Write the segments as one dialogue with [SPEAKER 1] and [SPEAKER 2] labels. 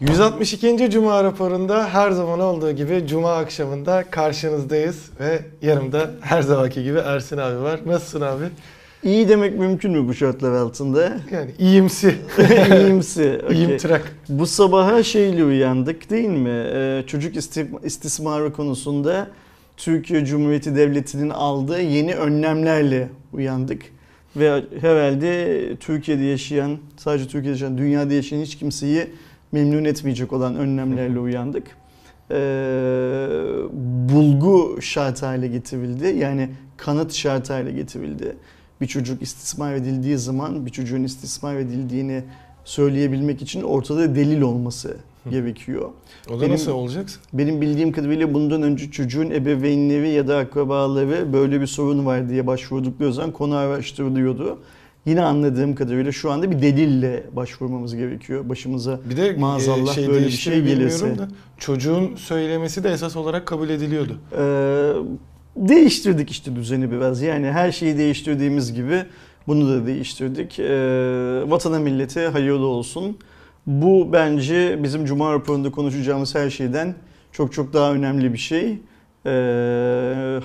[SPEAKER 1] 162. Cuma raporunda her zaman olduğu gibi Cuma akşamında karşınızdayız ve yanımda her zamanki gibi Ersin abi var. Nasılsın abi?
[SPEAKER 2] İyi demek mümkün mü bu şartlar altında?
[SPEAKER 1] Yani iyimsi.
[SPEAKER 2] İyimsi. okay.
[SPEAKER 1] İyimtırak.
[SPEAKER 2] Bu sabaha şeyle uyandık değil mi? Ee, çocuk isti- istismarı konusunda Türkiye Cumhuriyeti Devleti'nin aldığı yeni önlemlerle uyandık. Ve herhalde Türkiye'de yaşayan, sadece Türkiye'de yaşayan, dünyada yaşayan hiç kimseyi memnun etmeyecek olan önlemlerle uyandık. Ee, bulgu şart hale getirildi. Yani kanıt şart hale getirildi. Bir çocuk istismar edildiği zaman bir çocuğun istismar edildiğini söyleyebilmek için ortada delil olması gerekiyor.
[SPEAKER 1] O da
[SPEAKER 2] Benim-
[SPEAKER 1] nasıl olacak?
[SPEAKER 2] Benim bildiğim kadarıyla bundan önce çocuğun ebeveynleri ya da akrabaları böyle bir sorun var diye başvurdukları zaman konu araştırılıyordu. Yine anladığım kadarıyla şu anda bir delille başvurmamız gerekiyor. Başımıza
[SPEAKER 1] Bir de
[SPEAKER 2] Maazallah
[SPEAKER 1] e, şey
[SPEAKER 2] böyle bir şey gelirse.
[SPEAKER 1] da çocuğun söylemesi de esas olarak kabul ediliyordu.
[SPEAKER 2] Ee, değiştirdik işte düzeni biraz. Yani her şeyi değiştirdiğimiz gibi bunu da değiştirdik. Ee, vatana millete hayırlı olsun. Bu bence bizim Cuma raporunda konuşacağımız her şeyden çok çok daha önemli bir şey. Ee,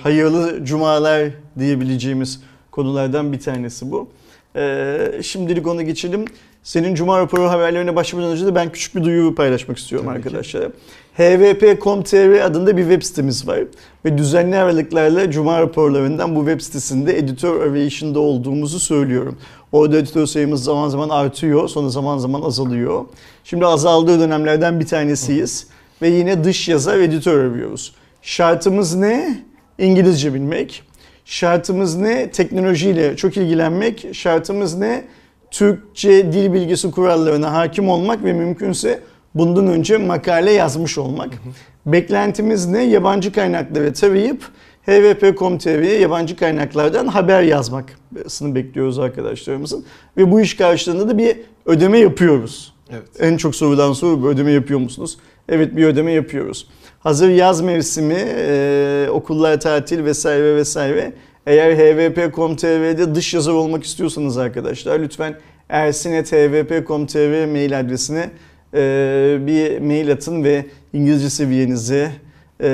[SPEAKER 2] hayırlı cumalar diyebileceğimiz konulardan bir tanesi bu. Ee, şimdilik ona geçelim. Senin Cuma raporu haberlerine başlamadan önce de ben küçük bir duyuru paylaşmak istiyorum
[SPEAKER 1] Tabii ki.
[SPEAKER 2] arkadaşlar. hvp.com.tr adında bir web sitemiz var. Ve düzenli aralıklarla Cuma raporlarından bu web sitesinde editör arayışında olduğumuzu söylüyorum. Orada editör sayımız zaman zaman artıyor, sonra zaman zaman azalıyor. Şimdi azaldığı dönemlerden bir tanesiyiz. Ve yine dış yazar editör arıyoruz. Şartımız ne? İngilizce bilmek. Şartımız ne? Teknolojiyle çok ilgilenmek. Şartımız ne? Türkçe dil bilgisi kurallarına hakim olmak ve mümkünse bundan önce makale yazmış olmak. Beklentimiz ne? Yabancı kaynakları tarayıp hvp.com.tr'ye yabancı kaynaklardan haber yazmasını bekliyoruz arkadaşlarımızın. Ve bu iş karşılığında da bir ödeme yapıyoruz.
[SPEAKER 1] Evet.
[SPEAKER 2] En çok sorulan soru ödeme yapıyor musunuz? Evet bir ödeme yapıyoruz. Hazır yaz mevsimi, e, okullar tatil vesaire vesaire. Eğer hvp.com.tr'de dış yazar olmak istiyorsanız arkadaşlar lütfen ersinet.hvp.com.tr mail adresine e, bir mail atın ve İngilizce seviyenizi, e,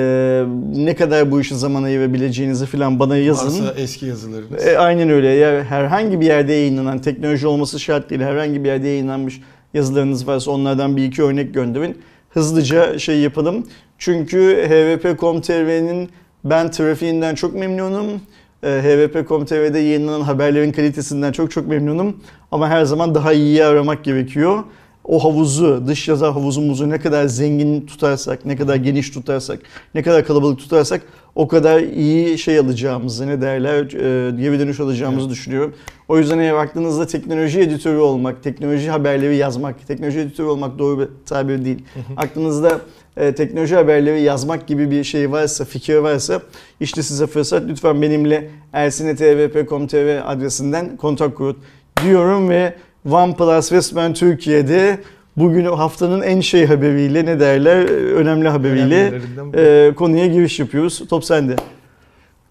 [SPEAKER 2] ne kadar bu işe zaman ayırabileceğinizi falan bana yazın.
[SPEAKER 1] Varsa eski yazılarınız.
[SPEAKER 2] E, aynen öyle. Eğer herhangi bir yerde yayınlanan, teknoloji olması şart değil, herhangi bir yerde yayınlanmış yazılarınız varsa onlardan bir iki örnek gönderin. Hızlıca şey yapalım. Çünkü hvp.com.tr'nin ben trafiğinden çok memnunum. E, hvp.com.tr'de yayınlanan haberlerin kalitesinden çok çok memnunum. Ama her zaman daha iyiyi aramak gerekiyor. O havuzu, dış yazar havuzumuzu ne kadar zengin tutarsak, ne kadar geniş tutarsak, ne kadar kalabalık tutarsak o kadar iyi şey alacağımızı, ne derler, e, geri dönüş alacağımızı düşünüyorum. O yüzden eğer aklınızda teknoloji editörü olmak, teknoloji haberleri yazmak, teknoloji editörü olmak doğru bir tabir değil. Aklınızda e, teknoloji haberleri yazmak gibi bir şey varsa, fikir varsa işte size fırsat. Lütfen benimle ersinetvp.com.tr adresinden kontak kurun diyorum ve OnePlus resmen Türkiye'de bugün haftanın en şey haberiyle ne derler önemli haberiyle e, konuya giriş yapıyoruz. Top sende.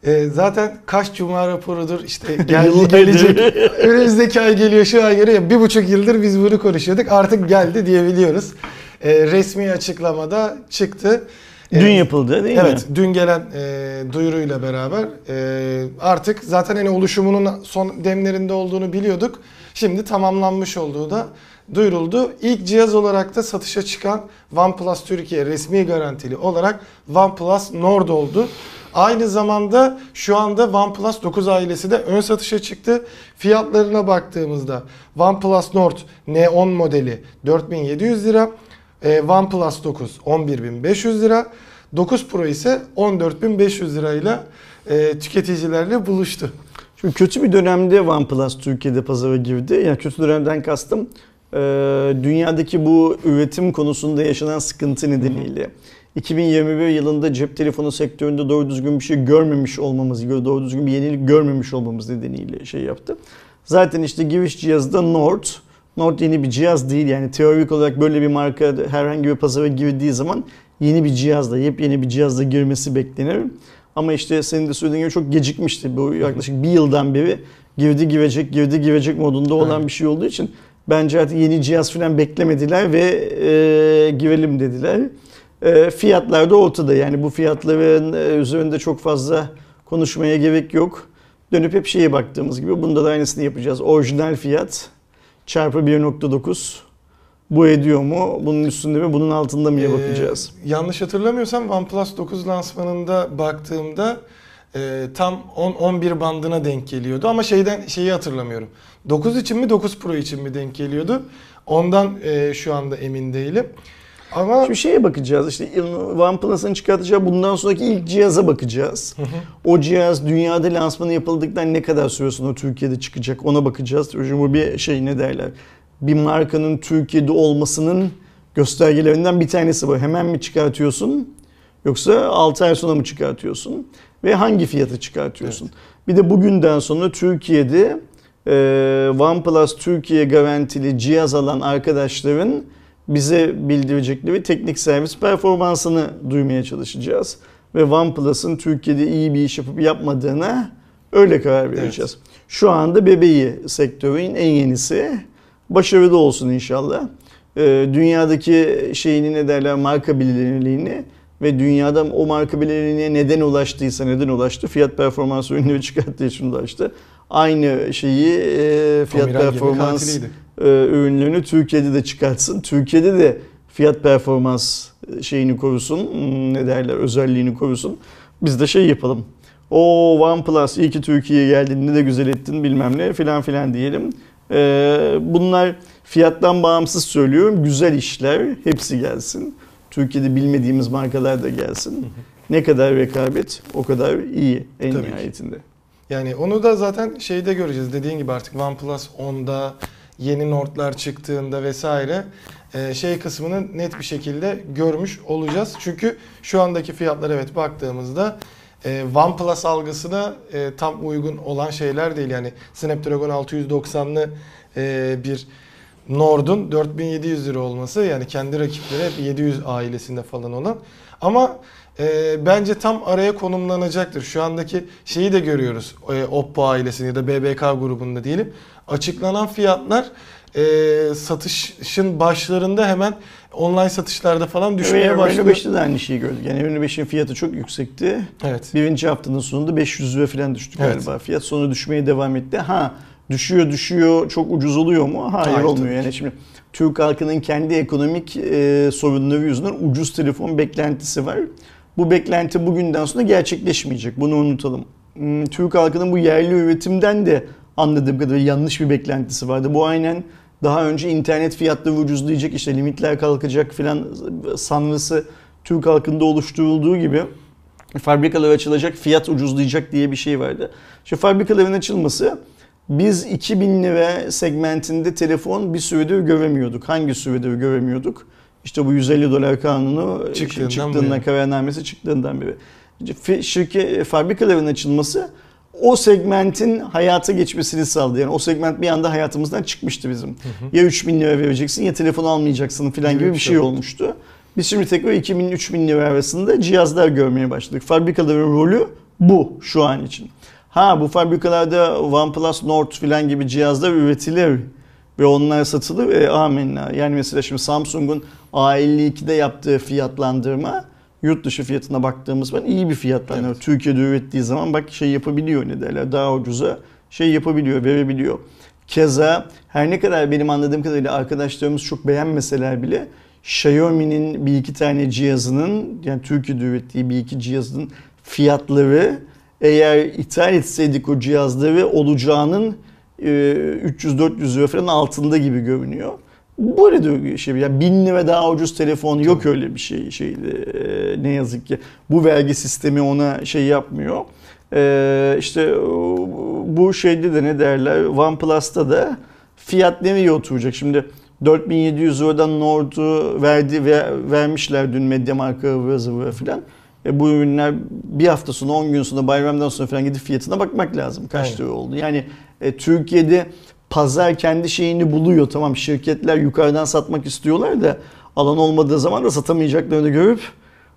[SPEAKER 1] E, zaten kaç cuma raporudur işte geldi gelecek. Önümüzdeki ay geliyor şu ay geliyor. Bir buçuk yıldır biz bunu konuşuyorduk. Artık geldi diyebiliyoruz. E, resmi açıklamada çıktı. E,
[SPEAKER 2] Dün yapıldı değil
[SPEAKER 1] Evet,
[SPEAKER 2] mi?
[SPEAKER 1] dün gelen e, duyuruyla beraber e, artık zaten hani oluşumunun son demlerinde olduğunu biliyorduk. Şimdi tamamlanmış olduğu da duyuruldu. İlk cihaz olarak da satışa çıkan OnePlus Türkiye resmi garantili olarak OnePlus Nord oldu. Aynı zamanda şu anda OnePlus 9 ailesi de ön satışa çıktı. Fiyatlarına baktığımızda OnePlus Nord N10 modeli 4700 lira. E, OnePlus 9 11.500 lira. 9 Pro ise 14.500 lirayla e, tüketicilerle buluştu.
[SPEAKER 2] Çünkü kötü bir dönemde OnePlus Türkiye'de pazara girdi. Yani kötü dönemden kastım e, dünyadaki bu üretim konusunda yaşanan sıkıntı nedeniyle. 2021 yılında cep telefonu sektöründe doğru düzgün bir şey görmemiş olmamız, doğru düzgün bir yenilik görmemiş olmamız nedeniyle şey yaptı. Zaten işte giriş cihazı da Nord. Nord yeni bir cihaz değil yani teorik olarak böyle bir marka herhangi bir pazara girdiği zaman yeni bir cihazla, yepyeni bir cihazla girmesi beklenir. Ama işte senin de söylediğin gibi çok gecikmişti. Bu yaklaşık bir yıldan beri girdi girecek, girdi girecek modunda olan
[SPEAKER 1] Evet.
[SPEAKER 2] bir şey olduğu için Bence artık yeni cihaz falan beklemediler ve e, girelim dediler. E, fiyatlar da ortada. Yani bu fiyatların e, üzerinde çok fazla konuşmaya gerek yok. Dönüp hep şeye baktığımız gibi bunda da aynısını yapacağız. Orijinal fiyat çarpı 1.9 bu ediyor mu? Bunun üstünde mi? Bunun altında mı
[SPEAKER 1] Ee,
[SPEAKER 2] bakacağız?
[SPEAKER 1] yanlış hatırlamıyorsam OnePlus 9 lansmanında baktığımda e, tam 10-11 bandına denk geliyordu ama şeyden şeyi hatırlamıyorum. 9 için mi 9 Pro için mi denk geliyordu? Ondan e, şu anda emin değilim. Ama
[SPEAKER 2] Şimdi şeye bakacağız işte OnePlus'ın çıkartacağı bundan sonraki ilk cihaza bakacağız. O cihaz dünyada lansmanı yapıldıktan ne kadar süre sonra Türkiye'de çıkacak ona bakacağız. Çünkü bu bir şey ne derler. Bir markanın Türkiye'de olmasının göstergelerinden bir tanesi bu. Hemen mi çıkartıyorsun yoksa 6 ay sonra mı çıkartıyorsun? Ve hangi fiyata çıkartıyorsun? Bir de bugünden sonra Türkiye'de e, OnePlus Türkiye garantili cihaz alan arkadaşların bize bildirecekleri teknik servis performansını duymaya çalışacağız. Ve OnePlus'ın Türkiye'de iyi bir iş yapıp yapmadığına öyle karar vereceğiz. Şu anda bebeği sektörün en yenisi. Başarılı olsun inşallah. Ee, dünyadaki şeyini ne derler marka bilinirliğini ve dünyada o marka bilinirliğine neden ulaştıysa neden ulaştı? Fiyat performans ürünleri çıkarttığı için ulaştı. Aynı şeyi e, fiyat
[SPEAKER 1] gemi
[SPEAKER 2] performans
[SPEAKER 1] katiliydi.
[SPEAKER 2] e, Türkiye'de de çıkartsın. Türkiye'de de fiyat performans şeyini korusun. Hmm, Ne derler özelliğini korusun. Biz de şey yapalım. O OnePlus iyi ki Türkiye'ye geldin ne de güzel ettin bilmem ne filan filan diyelim. E, bunlar fiyattan bağımsız söylüyorum. Güzel işler hepsi gelsin. Türkiye'de bilmediğimiz markalar da gelsin. Ne kadar rekabet o kadar iyi en
[SPEAKER 1] Tabii ki.
[SPEAKER 2] nihayetinde.
[SPEAKER 1] Yani onu da zaten şeyde göreceğiz. Dediğin gibi artık OnePlus 10'da yeni Nord'lar çıktığında vesaire e, şey kısmını net bir şekilde görmüş olacağız. Çünkü şu andaki fiyatlar evet baktığımızda e, OnePlus algısına e, tam uygun olan şeyler değil. Yani Snapdragon 690'lı e, bir Nord'un 4700 lira olması yani kendi rakipleri hep 700 ailesinde falan olan. Ama e, bence tam araya konumlanacaktır. Şu andaki şeyi de görüyoruz. E, Oppo ailesinin ya da BBK grubunda diyelim. Açıklanan fiyatlar e, satışın başlarında hemen online satışlarda falan düşmeye
[SPEAKER 2] Ve
[SPEAKER 1] başladı.
[SPEAKER 2] Renault 5'te de aynı şeyi gördük. Yani Renault 5'in fiyatı çok yüksekti.
[SPEAKER 1] Evet.
[SPEAKER 2] Birinci haftanın sonunda 500 lira falan düştü
[SPEAKER 1] Evet.
[SPEAKER 2] galiba fiyat. Sonra düşmeye devam etti. Ha düşüyor düşüyor çok ucuz oluyor mu? Hayır,
[SPEAKER 1] Hayır,
[SPEAKER 2] olmuyor. Yani şimdi Türk halkının kendi ekonomik e, sorunları yüzünden ucuz telefon beklentisi var. Bu beklenti bugünden sonra gerçekleşmeyecek. Bunu unutalım. Hmm, Türk halkının bu yerli üretimden de anladığım kadarıyla yanlış bir beklentisi vardı. Bu aynen daha önce internet fiyatları ucuzlayacak işte limitler kalkacak filan sanrısı Türk halkında oluşturulduğu gibi fabrikalar açılacak, fiyat ucuzlayacak diye bir şey vardı. Şu fabrikaların açılması biz 2000 lira segmentinde telefon bir süredir göremiyorduk. Hangi süredir göremiyorduk? İşte bu 150 dolar kanunu
[SPEAKER 1] Çıktığından
[SPEAKER 2] çıktığından, kararnamesi çıktığından beri. Şirket fabrikaların açılması o segmentin hayata geçmesini sağladı. Yani o segment bir anda hayatımızdan çıkmıştı bizim. Ya 3000 lira vereceksin ya telefon almayacaksın falan gibi, bir şey
[SPEAKER 1] oldu.
[SPEAKER 2] olmuştu. Biz şimdi tekrar 2000-3000 lira arasında cihazlar görmeye başladık. Fabrikaların rolü bu şu an için. Ha bu fabrikalarda OnePlus Nord falan gibi cihazlar üretilir ve onlar satılır. E, amenna. Yani mesela şimdi Samsung'un A52'de yaptığı fiyatlandırma yurt dışı fiyatına baktığımız zaman iyi bir fiyatlandırma.
[SPEAKER 1] Evet.
[SPEAKER 2] Türkiye'de ürettiği zaman bak şey yapabiliyor ne derler daha ucuza şey yapabiliyor, verebiliyor. Keza her ne kadar benim anladığım kadarıyla arkadaşlarımız çok beğenmeseler bile Xiaomi'nin bir iki tane cihazının yani Türkiye'de ürettiği bir iki cihazının fiyatları eğer ithal etseydik o cihazları olacağının e, 300-400 lira falan altında gibi görünüyor. Böyle de bir şey. Yani bin lira daha ucuz telefon yok öyle bir şey şeydi. E, ne yazık ki bu vergi sistemi ona şey yapmıyor. E, işte bu şeyde de ne derler OnePlus'ta da fiyat nereye oturacak? Şimdi 4700 liradan Nord'u verdi ve vermişler dün Mediamarkt'a ıvır zıvır falan. E bu ürünler bir hafta sonra 10 gün sonra bayramdan sonra falan gidip fiyatına bakmak lazım. Kaç lira oldu? Yani e, Türkiye'de pazar kendi şeyini buluyor. Tamam şirketler yukarıdan satmak istiyorlar da alan olmadığı zaman da satamayacaklarını görüp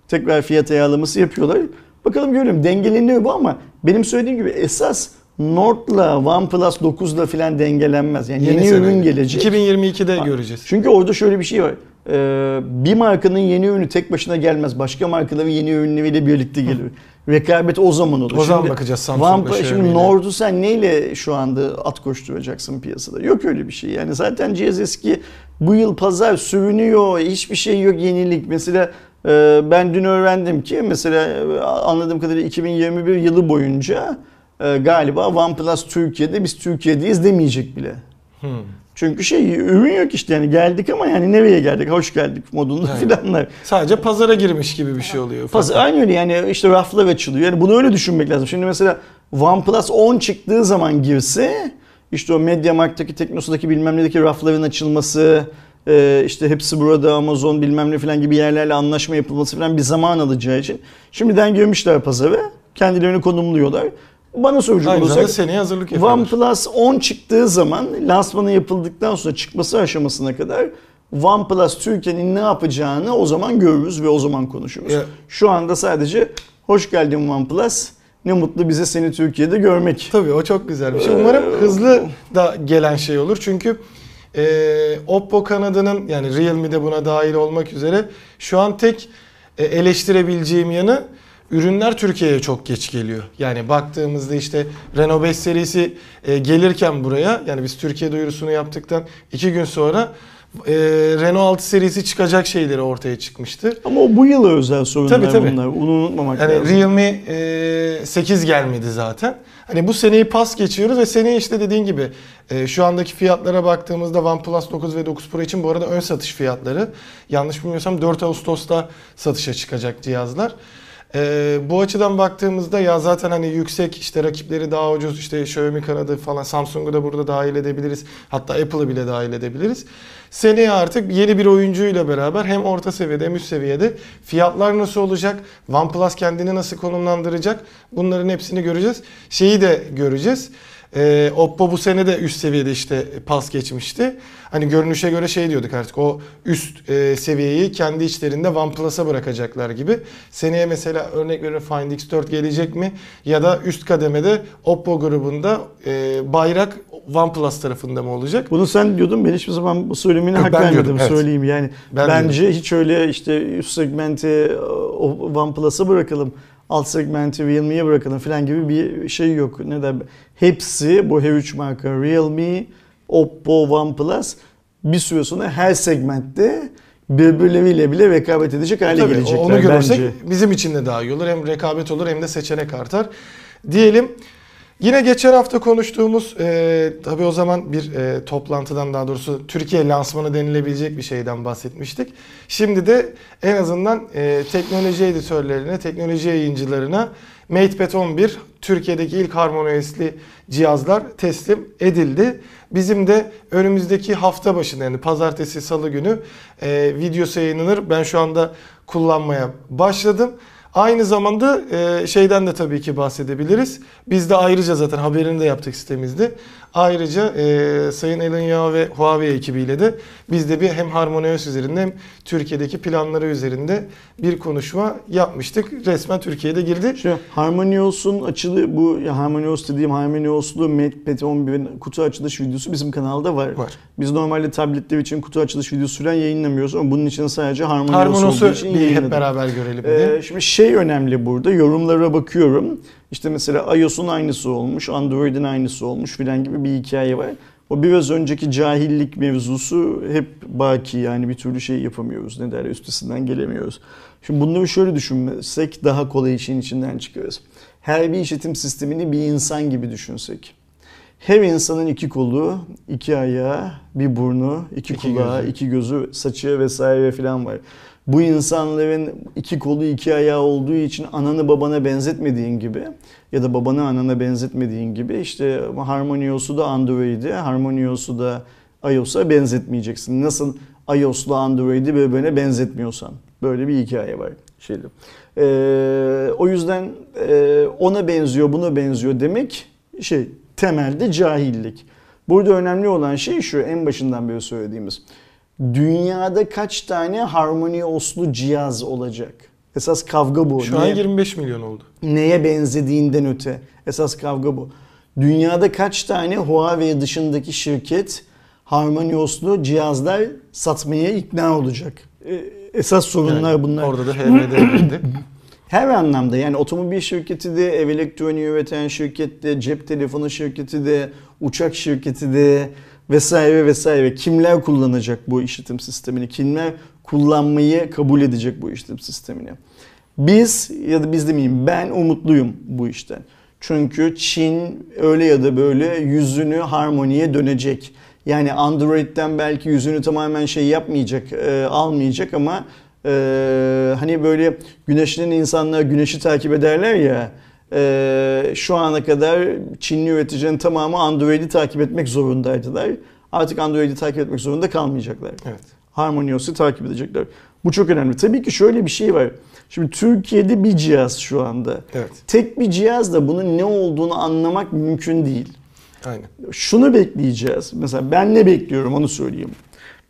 [SPEAKER 2] tekrar fiyat ayarlaması yapıyorlar. Bakalım görelim dengeleniyor bu ama benim söylediğim gibi esas Nord'la OnePlus 9'la filan dengelenmez. Yani yeni,
[SPEAKER 1] sene.
[SPEAKER 2] ürün gelecek.
[SPEAKER 1] 2022'de göreceğiz.
[SPEAKER 2] Çünkü orada şöyle bir şey var. Ee, bir markanın yeni ürünü tek başına gelmez. Başka markaların yeni ürünleriyle birlikte gelir. Rekabet o zaman olur.
[SPEAKER 1] O zaman
[SPEAKER 2] Şimdi
[SPEAKER 1] bakacağız Samsung'la,
[SPEAKER 2] OnePlus- Şimdi. Nord'u sen neyle şu anda at koşturacaksın piyasada? Yok öyle bir şey. Yani zaten cihaz eski. Bu yıl pazar sürünüyor. Hiçbir şey yok yenilik. Mesela e, ben dün öğrendim ki mesela e, anladığım kadarıyla 2021 yılı boyunca e, galiba OnePlus Türkiye'de biz Türkiye'deyiz demeyecek bile.
[SPEAKER 1] Hmm.
[SPEAKER 2] Çünkü şey ürün yok işte yani geldik ama yani nereye geldik hoş geldik modunda
[SPEAKER 1] Evet.
[SPEAKER 2] filanlar.
[SPEAKER 1] Sadece pazara girmiş gibi bir şey oluyor.
[SPEAKER 2] Pas, aynı öyle yani işte raflar açılıyor. Yani bunu öyle düşünmek lazım. Şimdi mesela OnePlus 10 çıktığı zaman girse işte o MediaMarkt'taki Teknosa'daki bilmem nedeki rafların açılması e, işte hepsi burada Amazon bilmem ne falan gibi yerlerle anlaşma yapılması falan bir zaman alacağı için şimdiden girmişler pazara kendilerini konumluyorlar. Bana soracak
[SPEAKER 1] Aynı
[SPEAKER 2] olursak
[SPEAKER 1] seneye hazırlık yapıyorlar.
[SPEAKER 2] OnePlus 10 çıktığı zaman lansmanı yapıldıktan sonra çıkması aşamasına kadar OnePlus Türkiye'nin ne yapacağını o zaman görürüz ve o zaman konuşuruz.
[SPEAKER 1] Ya-
[SPEAKER 2] Şu anda sadece hoş geldin OnePlus. Ne mutlu bize seni Türkiye'de görmek.
[SPEAKER 1] Tabii o çok güzel bir şey.
[SPEAKER 2] Ee,
[SPEAKER 1] Umarım hızlı da gelen şey olur. Çünkü e, Oppo kanadının yani Realme de buna dahil olmak üzere şu an tek e, eleştirebileceğim yanı ürünler Türkiye'ye çok geç geliyor. Yani baktığımızda işte Renault 5 serisi e, gelirken buraya yani biz Türkiye duyurusunu yaptıktan iki gün sonra e, Renault 6 serisi çıkacak şeyleri ortaya çıkmıştı.
[SPEAKER 2] Ama o bu yıla özel sorunlar
[SPEAKER 1] Tabii, tabii.
[SPEAKER 2] bunlar. Bunu unutmamak
[SPEAKER 1] Yani
[SPEAKER 2] lazım.
[SPEAKER 1] Realme e, 8 gelmedi zaten. Hani bu seneyi pas geçiyoruz ve seneye işte dediğin gibi e, şu andaki fiyatlara baktığımızda OnePlus 9 ve 9 Pro için bu arada ön satış fiyatları. Yanlış bilmiyorsam 4 Ağustos'ta satışa çıkacak cihazlar. E, bu açıdan baktığımızda ya zaten hani yüksek işte rakipleri daha ucuz işte Xiaomi kanadı falan Samsung'u da burada dahil edebiliriz. Hatta Apple'ı bile dahil edebiliriz. Seneye artık yeni bir oyuncuyla beraber hem orta seviyede hem üst seviyede fiyatlar nasıl olacak? OnePlus kendini nasıl konumlandıracak? Bunların hepsini göreceğiz. Şeyi de göreceğiz. Ee, Oppo bu sene de üst seviyede işte pas geçmişti. Hani görünüşe göre şey diyorduk artık o üst e, seviyeyi kendi içlerinde OnePlus'a bırakacaklar gibi. Seneye mesela örnek veriyorum Find X4 gelecek mi? Ya da üst kademede Oppo grubunda e, bayrak OnePlus tarafında mı olacak?
[SPEAKER 2] Bunu sen diyordun ben hiçbir zaman bu söylemine hak
[SPEAKER 1] ben
[SPEAKER 2] vermedim
[SPEAKER 1] diyordum, evet.
[SPEAKER 2] söyleyeyim yani.
[SPEAKER 1] Ben
[SPEAKER 2] bence hiç öyle işte üst segmenti o OnePlus'a bırakalım, alt segmenti Realme'ye bırakalım falan gibi bir şey yok. Ne der? Hepsi bu H3 marka Realme, Oppo, OnePlus bir süre sonra her segmentte birbirleriyle bile rekabet edecek hale
[SPEAKER 1] Tabii,
[SPEAKER 2] gelecekler
[SPEAKER 1] onu görürsek
[SPEAKER 2] bence.
[SPEAKER 1] bizim için de daha iyi olur. Hem rekabet olur hem de seçenek artar. Diyelim yine geçen hafta konuştuğumuz e, tabii o zaman bir e, toplantıdan daha doğrusu Türkiye lansmanı denilebilecek bir şeyden bahsetmiştik. Şimdi de en azından e, teknoloji editörlerine, teknoloji yayıncılarına MatePad 11 Türkiye'deki ilk HarmonyOS'li cihazlar teslim edildi. Bizim de önümüzdeki hafta başında yani pazartesi salı günü e, videosu yayınlanır. Ben şu anda kullanmaya başladım. Aynı zamanda e, şeyden de tabii ki bahsedebiliriz. Biz de ayrıca zaten haberini de yaptık sitemizde. Ayrıca e, Sayın Alan Yao ve Huawei ekibiyle de biz de bir hem HarmonyOS üzerinde hem Türkiye'deki planları üzerinde bir konuşma yapmıştık. Resmen Türkiye'de girdi.
[SPEAKER 2] Şu HarmonyOS'un açılı bu HarmonyOS dediğim HarmonyOS'lu MatePad 11'in kutu açılış videosu bizim kanalda var.
[SPEAKER 1] Var.
[SPEAKER 2] Biz normalde tabletler için kutu açılış videosu falan yayınlamıyoruz ama bunun için sadece HarmonyOS olduğu için
[SPEAKER 1] bir hep beraber görelim diye.
[SPEAKER 2] Ee, şimdi şey önemli burada yorumlara bakıyorum. İşte mesela iOS'un aynısı olmuş, Android'in aynısı olmuş filan gibi bir hikaye var. O biraz önceki cahillik mevzusu hep baki yani bir türlü şey yapamıyoruz. Ne derler üstesinden gelemiyoruz. Şimdi bunları şöyle düşünsek daha kolay işin içinden çıkarız. Her bir işletim sistemini bir insan gibi düşünsek. Her insanın iki kolu, iki ayağı, bir burnu, iki,
[SPEAKER 1] İki
[SPEAKER 2] kulağı,
[SPEAKER 1] gözü.
[SPEAKER 2] iki gözü, saçı vesaire filan var. Bu insanların iki kolu iki ayağı olduğu için ananı babana benzetmediğin gibi ya da babanı anana benzetmediğin gibi işte HarmonyOS'u da Android'e, HarmonyOS'u da iOS'a benzetmeyeceksin. Nasıl iOS'la Android'i birbirine benzetmiyorsan. Böyle bir hikaye var. Şeyde. Ee, o yüzden e, ona benziyor, buna benziyor demek şey temelde cahillik. Burada önemli olan şey şu en başından beri söylediğimiz. Dünyada kaç tane HarmonyOS'lu cihaz olacak? Esas kavga bu.
[SPEAKER 1] Şu an
[SPEAKER 2] Niye?
[SPEAKER 1] 25 milyon oldu.
[SPEAKER 2] neye benzediğinden öte. Esas kavga bu. Dünyada kaç tane Huawei dışındaki şirket HarmonyOS'lu cihazlar satmaya ikna olacak? E, Esas sorunlar
[SPEAKER 1] Yani
[SPEAKER 2] bunlar.
[SPEAKER 1] Orada da HMD.
[SPEAKER 2] Her anlamda yani otomobil şirketi de, ev elektroniği üreten şirket de, cep telefonu şirketi de, uçak şirketi de vesaire vesaire. Kimler kullanacak bu işletim sistemini? Kimler kullanmayı kabul edecek bu işletim sistemini? Biz ya da biz demeyeyim ben umutluyum bu işten. Çünkü Çin öyle ya da böyle yüzünü harmoniye dönecek. Yani Android'den belki yüzünü tamamen şey yapmayacak, e, almayacak ama e, hani böyle güneşten insanlar güneşi takip ederler ya. E, şu ana kadar Çinli üreticinin tamamı Android'i takip etmek zorundaydılar. Artık Android'i takip etmek zorunda kalmayacaklar.
[SPEAKER 1] Evet.
[SPEAKER 2] HarmonyOS'u takip edecekler. Bu çok önemli. Tabii ki şöyle bir şey var. Şimdi Türkiye'de bir cihaz şu anda.
[SPEAKER 1] Evet.
[SPEAKER 2] Tek bir cihazla bunun ne olduğunu anlamak mümkün değil.
[SPEAKER 1] Aynen.
[SPEAKER 2] Şunu bekleyeceğiz. Mesela ben ne bekliyorum onu söyleyeyim.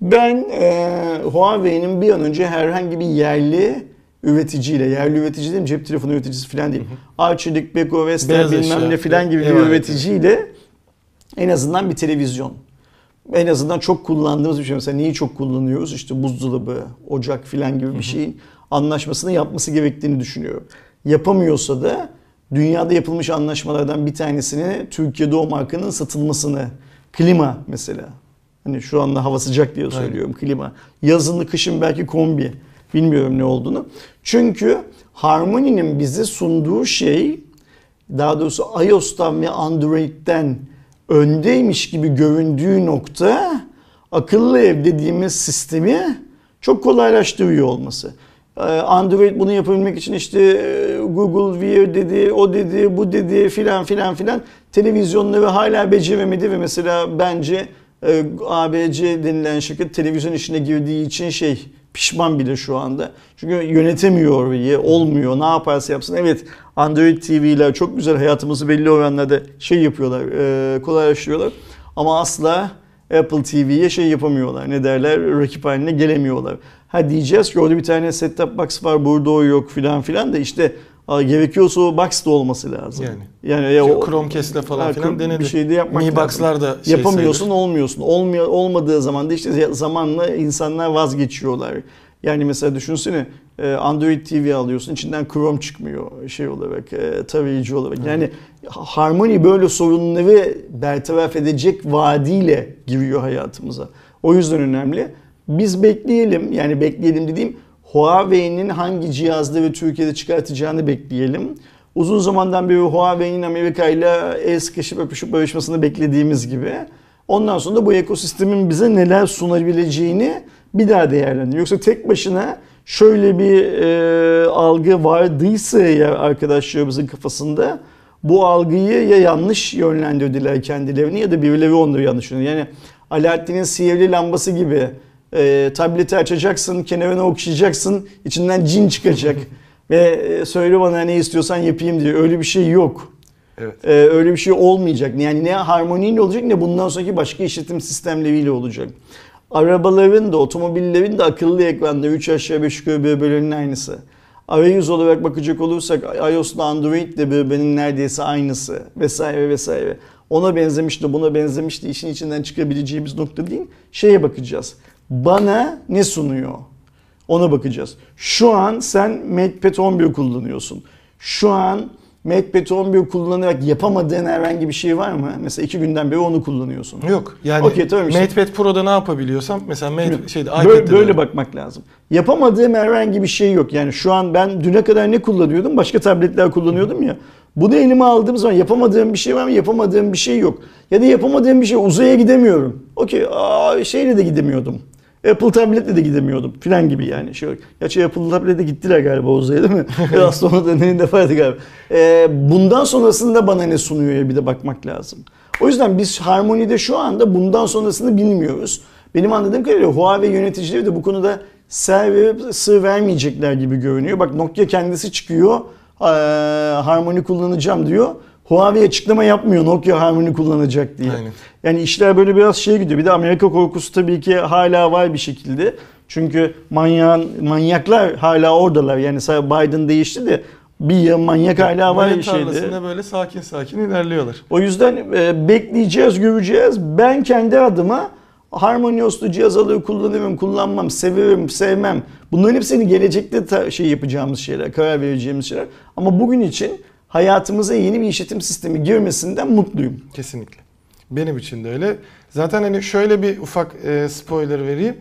[SPEAKER 2] Ben e, Huawei'nin bir an önce herhangi bir yerli üreticiyle, yerli üretici değil mi? Cep telefonu üreticisi falan değil. Arçelik, Beko, Vestel
[SPEAKER 1] Beyaz
[SPEAKER 2] bilmem ne falan gibi bir
[SPEAKER 1] ev aleti.
[SPEAKER 2] üreticiyle en azından bir televizyon. En azından çok kullandığımız bir şey. Mesela neyi çok kullanıyoruz? İşte buzdolabı, ocak filan gibi bir şeyin anlaşmasını yapması gerektiğini düşünüyorum. Yapamıyorsa da dünyada yapılmış anlaşmalardan bir tanesini Türkiye'de o markanın satılmasını. Klima mesela. Hani şu anda hava sıcak diye söylüyorum klima. Yazını kışın belki kombi. Bilmiyorum ne olduğunu. Çünkü Harmony'nin bize sunduğu şey daha doğrusu iOS'tan ve Android'den öndeymiş gibi göründüğü nokta akıllı ev dediğimiz sistemi çok kolaylaştırıyor olması. Ee, Android bunu yapabilmek için işte e, Google Wear dedi, o dedi, bu dedi filan filan filan televizyonları hala beceremedi ve mesela bence e, ABC denilen şirket televizyon işine girdiği için şey pişman bile şu anda. Çünkü yönetemiyor orayı, olmuyor. Ne yaparsa yapsın. Evet Android TV'ler çok güzel hayatımızı belli oranlarda şey yapıyorlar, e, kolaylaştırıyorlar. Ama asla Apple TV'ye şey yapamıyorlar. Ne derler? Rakip haline gelemiyorlar. Ha diyeceğiz ki orada bir tane set top box var, burada o yok filan filan da işte gerekiyorsa o box da olması lazım.
[SPEAKER 1] Yani.
[SPEAKER 2] Yani ya o
[SPEAKER 1] Chromecast'le falan
[SPEAKER 2] Ha,
[SPEAKER 1] filan denedi.
[SPEAKER 2] Bir şey de yapmak
[SPEAKER 1] Mi. Box'lar da şey
[SPEAKER 2] Yapamıyorsun
[SPEAKER 1] sayılır.
[SPEAKER 2] olmuyorsun. Olmuyor, olmadığı zaman da işte zamanla insanlar vazgeçiyorlar. Yani mesela düşünsene e, Android TV alıyorsun içinden Chrome çıkmıyor şey olarak e, tarayıcı olarak. Yani Harmony böyle sorunları bertaraf edecek vaadiyle giriyor hayatımıza. O yüzden önemli. Biz bekleyelim yani bekleyelim dediğim Huawei'nin hangi cihazları Türkiye'de çıkartacağını bekleyelim. Uzun zamandan beri Huawei'nin Amerika ile el sıkışıp öpüşüp barışmasını beklediğimiz gibi. Ondan sonra da bu ekosistemin bize neler sunabileceğini bir daha değerlendirelim. Yoksa tek başına şöyle bir e, algı vardıysa ya arkadaşlarımızın kafasında bu algıyı ya yanlış yönlendirdiler kendilerini ya da birileri onları yanlış yönlendirdi. Yani Alaaddin'in sihirli lambası gibi e, tableti açacaksın, kenarına okşayacaksın, içinden cin çıkacak. Ve e, söyle bana ne istiyorsan yapayım diye. Öyle bir şey yok.
[SPEAKER 1] Evet.
[SPEAKER 2] Ee, öyle bir şey olmayacak. Yani ne harmoniyle olacak ne bundan sonraki başka işletim sistemleriyle olacak. Arabaların da otomobillerin de akıllı ekranları 3 aşağı 5 yukarı birbirlerinin aynısı. Arayüz olarak bakacak olursak iOS'la Android de birbirinin neredeyse aynısı vesaire vesaire. Ona benzemiş de buna benzemiş de işin içinden çıkabileceğimiz nokta değil. Şeye bakacağız. Bana ne sunuyor? Ona bakacağız. Şu an sen MatePad 11 kullanıyorsun. Şu an MatePad 11 kullanarak yapamadığın herhangi bir şey var mı? Mesela iki günden beri onu kullanıyorsun.
[SPEAKER 1] Yok. Yani
[SPEAKER 2] Okey, tamam işte.
[SPEAKER 1] MatePad Pro'da ne yapabiliyorsam mesela Mate, şeyde
[SPEAKER 2] Böyle,
[SPEAKER 1] iPad'de
[SPEAKER 2] böyle
[SPEAKER 1] de-
[SPEAKER 2] bakmak lazım. Yapamadığım herhangi bir şey yok. Yani şu an ben düne kadar ne kullanıyordum? Başka tabletler kullanıyordum ya. Bunu elime aldığım zaman yapamadığım bir şey var mı? Yapamadığım bir şey yok. Ya da yapamadığım bir şey uzaya gidemiyorum. Okey şeyle de gidemiyordum. Apple tabletle de gidemiyordum filan gibi yani. Şey, gerçi Apple tabletle gittiler galiba uzaya değil mi? Biraz sonra da neyin defaydı galiba. Ee, bundan sonrasında bana ne sunuyor ya bir de bakmak lazım. O yüzden biz Harmony'de şu anda bundan sonrasını bilmiyoruz. Benim anladığım kadarıyla Huawei yöneticileri de bu konuda sır vermeyecekler gibi görünüyor. Bak Nokia kendisi çıkıyor. eee, Harmony kullanacağım diyor. Huawei açıklama yapmıyor Nokia Harmony kullanacak diye.
[SPEAKER 1] Aynen.
[SPEAKER 2] Yani işler böyle biraz şey gidiyor. Bir de Amerika korkusu tabii ki hala var bir şekilde. Çünkü manyağın, manyaklar hala oradalar. Yani Biden değişti de bir ya manyak hala var şeyde.
[SPEAKER 1] tarlasında böyle sakin sakin ilerliyorlar.
[SPEAKER 2] O yüzden e, bekleyeceğiz, göreceğiz. Ben kendi adıma harmonioslu cihaz alır kullanırım, kullanmam, severim, sevmem. Bunların hepsini gelecekte şey yapacağımız şeyler, karar vereceğimiz şeyler. Ama bugün için hayatımıza yeni bir işletim sistemi girmesinden mutluyum.
[SPEAKER 1] Kesinlikle. Benim için de öyle. Zaten hani şöyle bir ufak e, spoiler vereyim.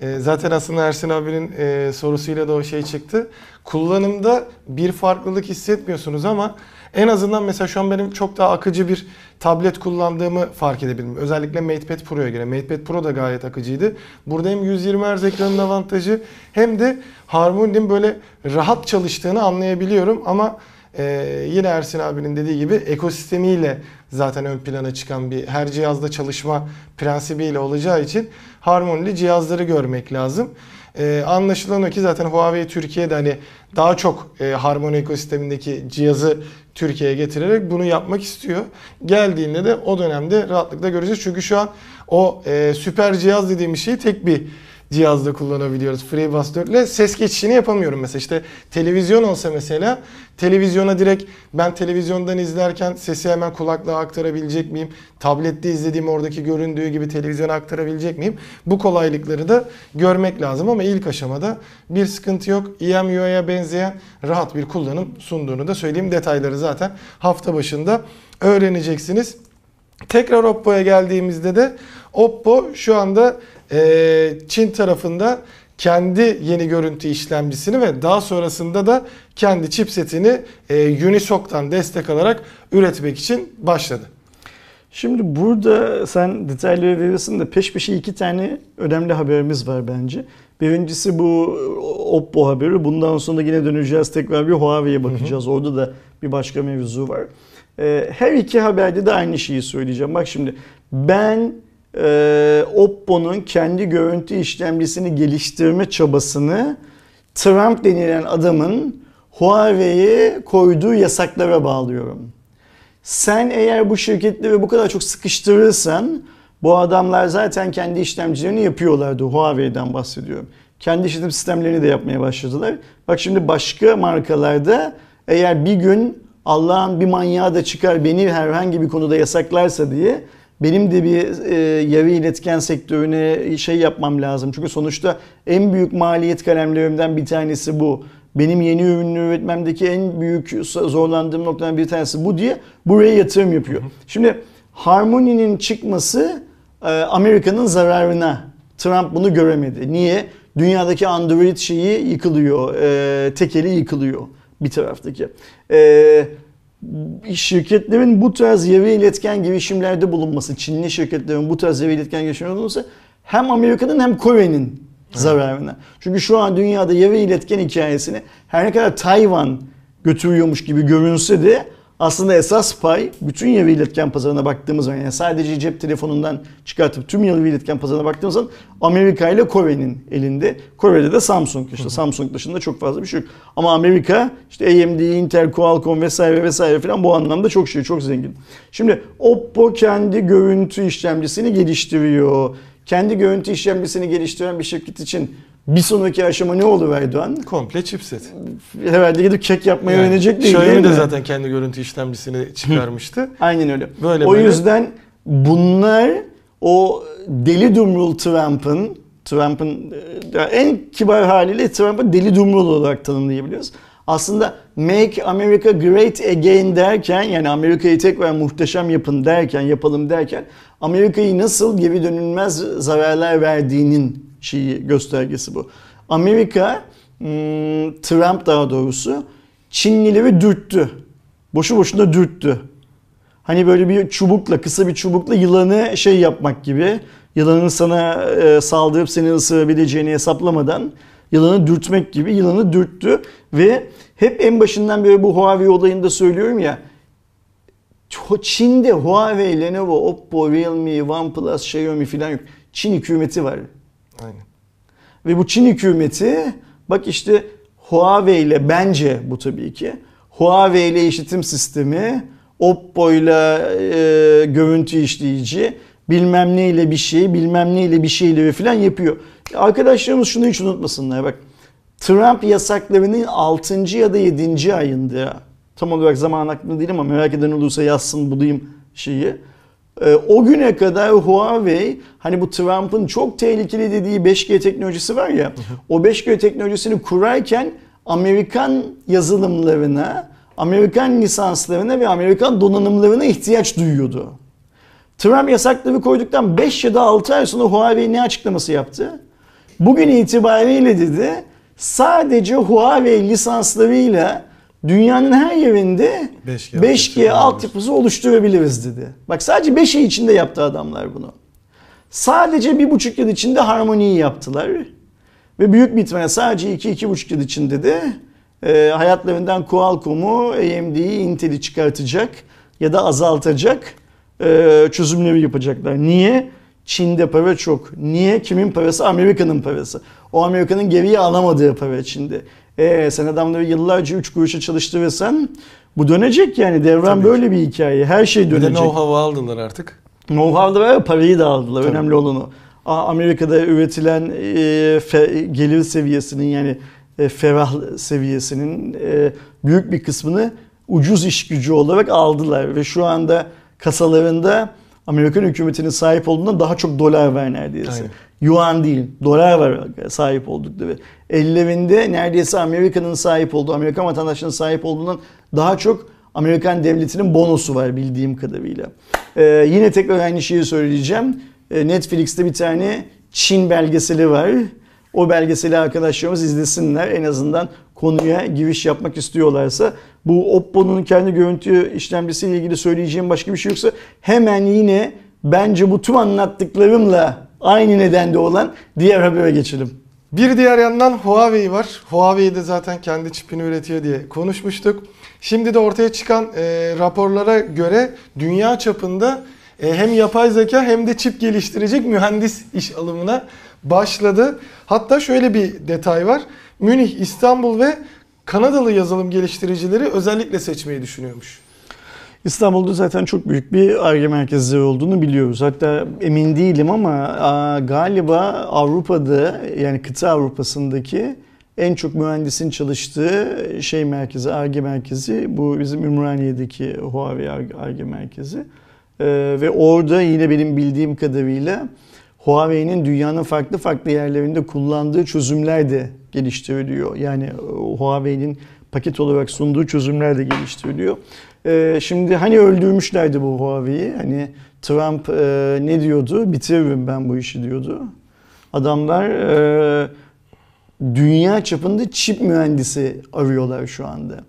[SPEAKER 1] E, zaten aslında Ersin abinin e, sorusuyla da o şey çıktı. Kullanımda bir farklılık hissetmiyorsunuz ama en azından mesela şu an benim çok daha akıcı bir tablet kullandığımı fark edebildim. Özellikle MatePad Pro'ya göre. MatePad Pro da gayet akıcıydı. Burada hem 120 Hz ekranın avantajı hem de Harmony'nin böyle rahat çalıştığını anlayabiliyorum ama ee, yine Ersin abinin dediği gibi ekosistemiyle zaten ön plana çıkan bir her cihazda çalışma prensibiyle olacağı için harmonili cihazları görmek lazım. Ee, anlaşılan o ki zaten Huawei Türkiye'de hani daha çok e, harmoni ekosistemindeki cihazı Türkiye'ye getirerek bunu yapmak istiyor. Geldiğinde de o dönemde rahatlıkla göreceğiz. Çünkü şu an o e, süper cihaz dediğimiz şeyi tek bir cihazda kullanabiliyoruz FreeBuds 4 ile. Ses geçişini yapamıyorum mesela. işte televizyon olsa mesela televizyona direkt ben televizyondan izlerken sesi hemen kulaklığa aktarabilecek miyim? Tablette izlediğim oradaki göründüğü gibi televizyona aktarabilecek miyim? Bu kolaylıkları da görmek lazım ama ilk aşamada bir sıkıntı yok. EMUI'ye benzeyen rahat bir kullanım sunduğunu da söyleyeyim. Detayları zaten hafta başında öğreneceksiniz. Tekrar Oppo'ya geldiğimizde de Oppo şu anda e, Çin tarafında kendi yeni görüntü işlemcisini ve daha sonrasında da kendi chipsetini e, Unisoc'tan destek alarak üretmek için başladı.
[SPEAKER 2] Şimdi burada sen detayları verirsin de peş peşe iki tane önemli haberimiz var bence. Birincisi bu Oppo haberi. Bundan sonra yine döneceğiz tekrar bir Huawei'ye bakacağız. Hı hı. Orada da bir başka mevzu var. Her iki haberde de aynı şeyi söyleyeceğim. Bak şimdi ben e, Oppo'nun kendi görüntü işlemcisini geliştirme çabasını Trump denilen adamın Huawei'ye koyduğu yasaklara bağlıyorum. Sen eğer bu şirketleri bu kadar çok sıkıştırırsan bu adamlar zaten kendi işlemcilerini yapıyorlardı. Huawei'den bahsediyorum. Kendi işletim sistemlerini de yapmaya başladılar. Bak şimdi başka markalarda eğer bir gün Allah'ın bir manyağı da çıkar beni herhangi bir konuda yasaklarsa diye benim de bir e, yarı iletken sektörüne şey yapmam lazım. Çünkü sonuçta en büyük maliyet kalemlerimden bir tanesi bu. Benim yeni ürünü üretmemdeki en büyük zorlandığım noktadan bir tanesi bu diye buraya yatırım yapıyor. Şimdi Harmony'nin çıkması e, Amerika'nın zararına. Trump bunu göremedi. Niye? Dünyadaki Android şeyi yıkılıyor. E, tekeli yıkılıyor bir taraftaki. E, şirketlerin bu tarz yarı iletken girişimlerde bulunması, Çinli şirketlerin bu tarz yarı iletken girişimlerde bulunması hem Amerika'nın hem Kore'nin zararına. Çünkü şu an dünyada yarı iletken hikayesini her ne kadar Tayvan götürüyormuş gibi görünse de aslında esas pay bütün yarı iletken pazarına baktığımız zaman yani sadece cep telefonundan çıkartıp tüm yarı iletken pazarına baktığımız zaman Amerika ile Kore'nin elinde. Kore'de de Samsung işte Hı. Samsung dışında çok fazla bir şey yok. Ama Amerika işte AMD, Intel, Qualcomm vesaire vesaire falan bu anlamda çok şey çok zengin. Şimdi Oppo kendi görüntü işlemcisini geliştiriyor. Kendi görüntü işlemcisini geliştiren bir şirket için bir sonraki aşama ne olur Erdoğan?
[SPEAKER 1] Komple chipset.
[SPEAKER 2] Herhalde gidip kek yapmayı yani, öğrenecek değil,
[SPEAKER 1] Xiaomi
[SPEAKER 2] değil
[SPEAKER 1] de
[SPEAKER 2] mi?
[SPEAKER 1] zaten kendi görüntü işlemcisini çıkarmıştı.
[SPEAKER 2] Aynen öyle.
[SPEAKER 1] Böyle
[SPEAKER 2] o
[SPEAKER 1] böyle.
[SPEAKER 2] yüzden bunlar o deli dumrul Trump'ın Trump'ın en kibar haliyle Trump'ı deli dumrul olarak tanımlayabiliyoruz. Aslında Make America Great Again derken yani Amerika'yı tekrar muhteşem yapın derken, yapalım derken Amerika'yı nasıl geri dönülmez zararlar verdiğinin şeyi göstergesi bu. Amerika Trump daha doğrusu Çinlileri dürttü. Boşu boşuna dürttü. Hani böyle bir çubukla, kısa bir çubukla yılanı şey yapmak gibi. Yılanın sana e, saldırıp seni ısırabileceğini hesaplamadan yılanı dürtmek gibi yılanı dürttü. Ve hep en başından beri bu Huawei olayında söylüyorum ya. Çin'de Huawei, Lenovo, Oppo, Realme, OnePlus, Xiaomi falan yok. Çin hükümeti var.
[SPEAKER 1] Aynen.
[SPEAKER 2] Ve bu Çin hükümeti bak işte Huawei ile bence bu tabii ki Huawei ile işletim sistemi, Oppo ile e, görüntü işleyici, bilmem ne ile bir şey, bilmem ne ile bir şeyleri falan yapıyor. Arkadaşlarımız şunu hiç unutmasınlar bak. Trump yasaklarının 6. ya da 7. ayında tam olarak zaman aklımda değil ama merak eden olursa yazsın bulayım şeyi. Ee, o güne kadar Huawei hani bu Trump'ın çok tehlikeli dediği 5G teknolojisi var ya o 5G teknolojisini kurarken Amerikan yazılımlarına, Amerikan lisanslarına ve Amerikan donanımlarına ihtiyaç duyuyordu. Trump yasakları koyduktan 5 ya da 6 ay sonra Huawei ne açıklaması yaptı? Bugün itibariyle dedi sadece Huawei lisanslarıyla dünyanın her yerinde
[SPEAKER 1] 5G
[SPEAKER 2] 5G,
[SPEAKER 1] altyapısı
[SPEAKER 2] oluşturabiliriz dedi. Bak sadece 5 ay içinde yaptı adamlar bunu. Sadece bir buçuk yıl içinde harmoniyi yaptılar. Ve büyük bir ihtimalle sadece 2-2,5 yıl içinde de e, hayatlarından Qualcomm'u, AMD'yi, Intel'i çıkartacak ya da azaltacak e, çözümleri yapacaklar. Niye? Çin'de para çok. Niye? Kimin parası? Amerika'nın parası. O Amerika'nın geriye alamadığı para Çin'de. E, sen adamları yıllarca 3 kuruşa çalıştırırsan bu dönecek yani. Devran
[SPEAKER 1] Tabii
[SPEAKER 2] böyle bir hikaye. Her şey
[SPEAKER 1] Bir de
[SPEAKER 2] dönecek.
[SPEAKER 1] know-how aldılar artık.
[SPEAKER 2] Know-how'da var parayı da aldılar.
[SPEAKER 1] Tabii.
[SPEAKER 2] Önemli olanı. Amerika'da üretilen e, fe- gelir seviyesinin yani e, ferah seviyesinin e, büyük bir kısmını ucuz iş gücü olarak aldılar ve şu anda kasalarında Amerikan hükümetinin sahip olduğundan daha çok dolar var neredeyse.
[SPEAKER 1] Aynen.
[SPEAKER 2] Yuan değil, dolar var sahip oldukları. Ellerinde neredeyse Amerika'nın sahip olduğu, Amerikan vatandaşlarının sahip olduğundan daha çok Amerikan devletinin bonosu var bildiğim kadarıyla. Ee, yine tekrar aynı şeyi söyleyeceğim. Ee, Netflix'te bir tane Çin belgeseli var. O belgeseli arkadaşlarımız izlesinler. En azından konuya giriş yapmak istiyorlarsa. Bu Oppo'nun kendi görüntü işlemcisiyle ilgili söyleyeceğim başka bir şey yoksa hemen yine bence bu tüm anlattıklarımla aynı nedende olan diğer habere geçelim.
[SPEAKER 1] Bir diğer yandan Huawei var. Huawei de zaten kendi çipini üretiyor diye konuşmuştuk. Şimdi de ortaya çıkan e, raporlara göre dünya çapında e, hem yapay zeka hem de çip geliştirecek mühendis iş alımına başladı. Hatta şöyle bir detay var. Münih, İstanbul ve Kanadalı yazılım geliştiricileri özellikle seçmeyi düşünüyormuş.
[SPEAKER 2] İstanbul'da zaten çok büyük bir ARGE merkezleri olduğunu biliyoruz. Hatta emin değilim ama galiba Avrupa'da yani kıta Avrupa'sındaki en çok mühendisin çalıştığı şey merkezi, ARGE merkezi bu bizim Ümraniye'deki Huawei ARGE merkezi. Ee, ve orada yine benim bildiğim kadarıyla Huawei'nin dünyanın farklı farklı yerlerinde kullandığı çözümler de geliştiriliyor. Yani e, Huawei'nin paket olarak sunduğu çözümler de geliştiriliyor. Ee, şimdi hani öldürmüşlerdi bu Huawei'yi. Hani Trump e, ne diyordu? Bitiririm ben bu işi diyordu. Adamlar e, dünya çapında çip mühendisi arıyorlar şu anda.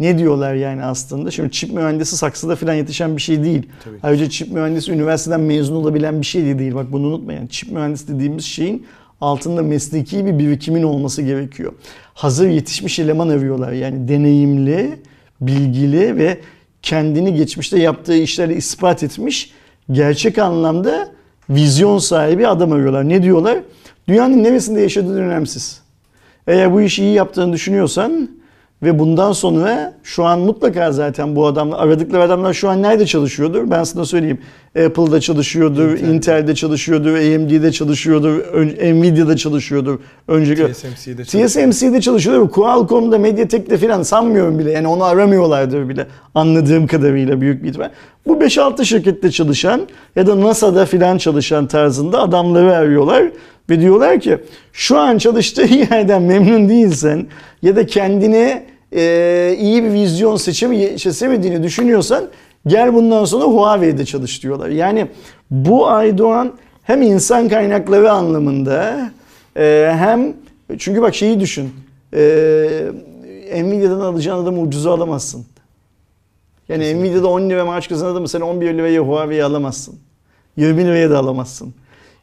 [SPEAKER 2] Ne diyorlar yani aslında? Şimdi çip mühendisi saksıda falan yetişen bir şey değil.
[SPEAKER 1] Tabii.
[SPEAKER 2] Ayrıca çip mühendisi üniversiteden mezun olabilen bir şey de değil. Bak bunu unutmayın. Çip mühendisi dediğimiz şeyin altında mesleki bir birikimin olması gerekiyor. Hazır yetişmiş eleman arıyorlar. Yani deneyimli, bilgili ve kendini geçmişte yaptığı işlerle ispat etmiş gerçek anlamda vizyon sahibi adam arıyorlar. Ne diyorlar? Dünyanın neresinde yaşadığın önemsiz. Eğer bu işi iyi yaptığını düşünüyorsan ve bundan sonra şu an mutlaka zaten bu adamlar aradıkları adamlar şu an nerede çalışıyordur? Ben sana söyleyeyim. Apple'da çalışıyordur,
[SPEAKER 1] Intel'de.
[SPEAKER 2] Intel'de çalışıyordur, AMD'de çalışıyordur, Nvidia'da çalışıyordur. Önceki
[SPEAKER 1] TSMC'de çalışıyor.
[SPEAKER 2] TSMC'de çalışıyordur. Qualcomm'da, Mediatek'te falan sanmıyorum bile. Yani onu aramıyorlardır bile. Anladığım kadarıyla büyük bir ihtimal. Bu 5-6 şirkette çalışan ya da NASA'da filan çalışan tarzında adamları arıyorlar. Ve diyorlar ki şu an çalıştığı yerden memnun değilsen ya da kendine e, iyi bir vizyon seçemi, seçemediğini düşünüyorsan gel bundan sonra Huawei'de çalış diyorlar. Yani bu Aydoğan hem insan kaynakları anlamında e, hem çünkü bak şeyi düşün. E, Nvidia'dan alacağın adamı ucuza alamazsın. Yani. Nvidia'da 10 lira maaş kazanan adamı sen 11 liraya Huawei'yi alamazsın. 20 liraya da alamazsın.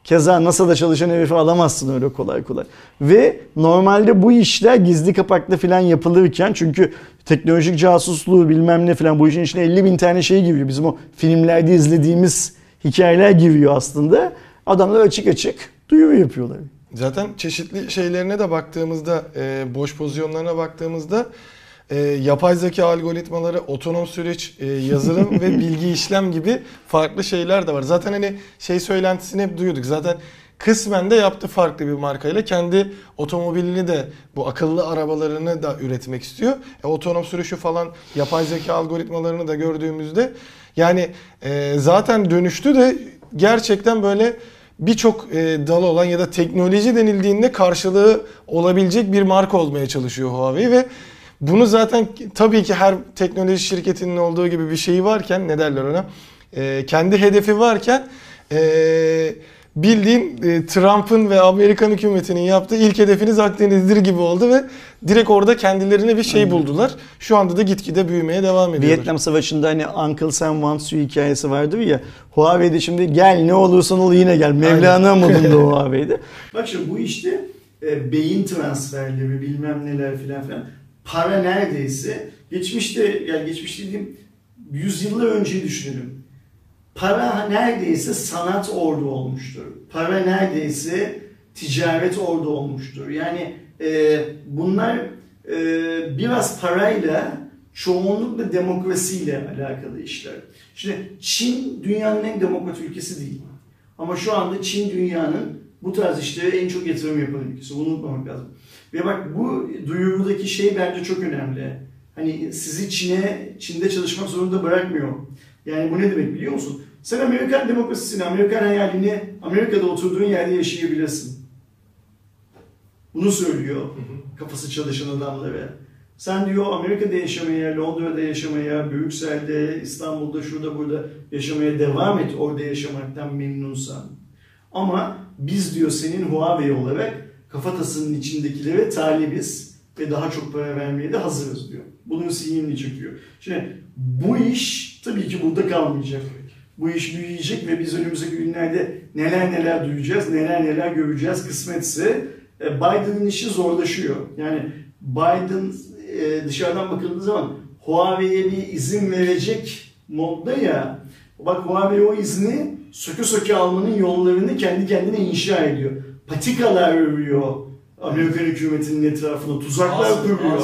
[SPEAKER 2] Keza NASA'da çalışan herifi alamazsın öyle kolay kolay. Ve normalde bu işler gizli kapaklı falan yapılırken çünkü teknolojik casusluğu bilmem ne falan bu işin içine 50 bin tane şey giriyor. Bizim o filmlerde izlediğimiz hikayeler giriyor aslında. Adamlar açık açık duyuru yapıyorlar.
[SPEAKER 1] Zaten çeşitli şeylerine de baktığımızda, e, boş pozisyonlarına baktığımızda e, yapay zeka algoritmaları, otonom süreç, e, yazılım ve bilgi işlem gibi farklı şeyler de var. Zaten hani şey söylentisini hep duyuyorduk. Zaten kısmen de yaptı farklı bir markayla. Kendi otomobilini de bu akıllı arabalarını da üretmek istiyor. E, otonom sürüşü falan yapay zeka algoritmalarını da gördüğümüzde yani e, zaten dönüştü de gerçekten böyle birçok e, dalı olan ya da teknoloji denildiğinde karşılığı olabilecek bir marka olmaya çalışıyor Huawei ve bunu zaten tabii ki her teknoloji şirketinin olduğu gibi bir şeyi varken ne derler ona e, kendi hedefi varken e, bildiğin e, Trump'ın ve Amerikan hükümetinin yaptığı ilk hedefiniz Akdeniz'dir gibi oldu ve direkt orada kendilerine bir şey buldular. Şu anda da gitgide büyümeye devam ediyorlar.
[SPEAKER 2] Vietnam Savaşı'nda hani Uncle Sam Wants You hikayesi vardır ya. Huawei'de şimdi gel ne olursan ol yine gel. Mevlana modunda Huawei'de. Bak şimdi bu işte e, beyin transferleri bilmem neler filan filan. Para neredeyse geçmişte yani geçmiş dediğim yüzyıllar önce düşünelim. Para neredeyse sanat orada olmuştur. Para neredeyse ticaret orada olmuştur. Yani e, bunlar e, biraz parayla çoğunlukla demokrasiyle alakalı işler. Şimdi Çin dünyanın en demokrat ülkesi değil. Ama şu anda Çin dünyanın bu tarz işlere en çok yatırım yapan ülkesi. Bunu unutmamak lazım. Ve bak bu duyurudaki şey bence çok önemli. Hani sizi Çin'e, Çin'de çalışmak zorunda bırakmıyor. Yani bu ne demek biliyor musun? Sen Amerikan demokrasisini, Amerikan hayalini Amerika'da oturduğun yerde yaşayabilirsin. Bunu söylüyor kafası çalışan adamlara. Sen diyor Amerika'da yaşamaya, Londra'da yaşamaya, Brüksel'de, İstanbul'da, şurada burada yaşamaya devam et orada yaşamaktan memnunsan. Ama biz diyor senin Huawei olarak kafatasının içindekilere talibiz ve daha çok para vermeye de hazırız diyor. Bunun sinyalini çekiyor. Şimdi bu iş tabii ki burada kalmayacak. Bu iş büyüyecek ve biz önümüzdeki günlerde neler neler duyacağız, neler neler göreceğiz kısmetse e, Biden'ın işi zorlaşıyor. Yani Biden e, dışarıdan bakıldığı zaman Huawei'ye bir izin verecek modda ya. Bak Huawei o izni söke söke almanın yollarını kendi kendine inşa ediyor. Patikalar örüyor Amerikan hükümetinin etrafına, tuzaklar
[SPEAKER 1] Ağ-
[SPEAKER 2] kuruyor.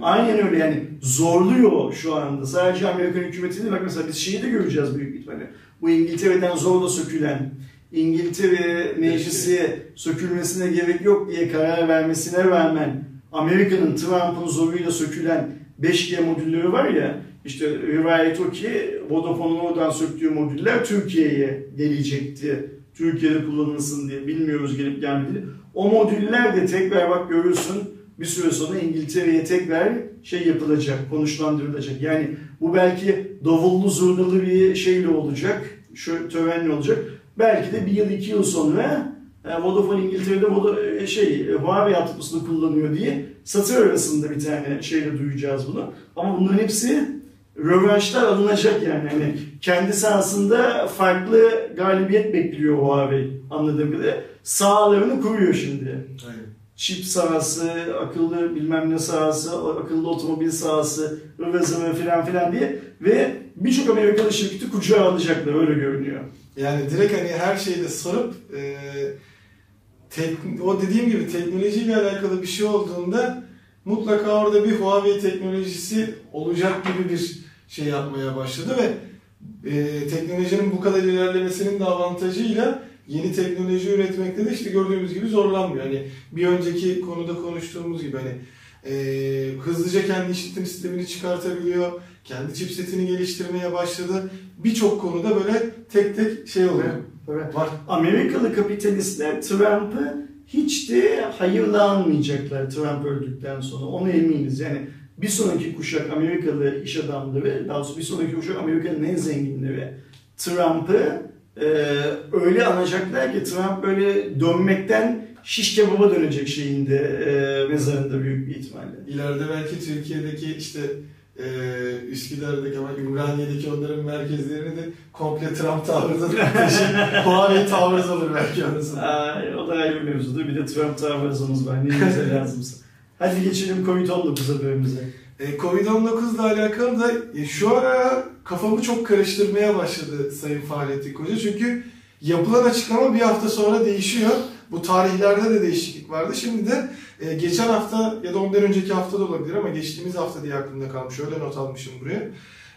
[SPEAKER 2] Aynen öyle yani zorluyor şu anda. Sadece Amerikan hükümetini bak mesela biz şeyi de göreceğiz büyük ihtimalle. Bu İngiltere'den zorla sökülen, İngiltere meclisi sökülmesine gerek yok diye karar vermesine rağmen Amerika'nın Trump'ın zoruyla sökülen 5G modülleri var ya işte rivayet o ki Vodafone'un oradan söktüğü modüller Türkiye'ye gelecekti. Türkiye'de kullanılsın diye bilmiyoruz gelip gelmedi. O modüller de tekrar bak görürsün bir süre sonra İngiltere'ye tekrar şey yapılacak, konuşlandırılacak. Yani bu belki davullu zurnalı bir şeyle olacak, şu törenle olacak. Belki de bir yıl iki yıl sonra e, Vodafone İngiltere'de Voda- e, şey e, Huawei altyapısını kullanıyor diye satır arasında bir tane şeyle duyacağız bunu. Ama bunların hepsi rövanşlar alınacak yani. Hani kendi sahasında farklı galibiyet bekliyor Huawei anladığım kadarıyla. Sahalarını kuruyor şimdi
[SPEAKER 1] Aynen.
[SPEAKER 2] çip sahası, akıllı bilmem ne sahası, akıllı otomobil sahası, ıvır zıvır filan filan diye ve birçok Amerikalı şirketi kucağa alacaklar öyle görünüyor.
[SPEAKER 1] Yani direkt hani her şeyde sarıp e, tek, o dediğim gibi teknolojiyle alakalı bir şey olduğunda mutlaka orada bir Huawei teknolojisi olacak gibi bir şey yapmaya başladı ve e, teknolojinin bu kadar ilerlemesinin de avantajıyla yeni teknoloji üretmekte de işte gördüğümüz gibi zorlanmıyor. Hani bir önceki konuda konuştuğumuz gibi hani e, hızlıca kendi işletim sistemini çıkartabiliyor, kendi chipsetini geliştirmeye başladı. Birçok konuda böyle tek tek şey oluyor. Var.
[SPEAKER 2] Amerikalı kapitalistler Trump'ı hiç de hayırla almayacaklar Trump öldükten sonra. Ona eminiz. Yani bir sonraki kuşak Amerikalı iş adamları, daha doğrusu bir sonraki kuşak Amerika'nın en zenginleri Trump'ı e, öyle anacaklar ki Trump böyle dönmekten şiş kebaba dönecek şeyinde e, mezarında büyük bir ihtimalle.
[SPEAKER 1] İleride belki Türkiye'deki işte e, Üsküdar'daki ama Ümraniye'deki onların merkezlerini de komple Trump tavrıdır. Huawei tavrız olur belki.
[SPEAKER 2] Ay, o da ayrı bir mevzudur. Bir de Trump tarzımız var. Neyinize lazımsa. Hadi geçelim Covid-19 haberimize.
[SPEAKER 1] E, Covid-19 ile alakalı da e, şu ara kafamı çok karıştırmaya başladı Sayın Fahrettin Koca. Çünkü yapılan açıklama bir hafta sonra değişiyor. Bu tarihlerde de değişiklik vardı. Şimdi de e, geçen hafta ya da ondan önceki hafta da olabilir ama geçtiğimiz hafta diye aklımda kalmış. Öyle not almışım buraya.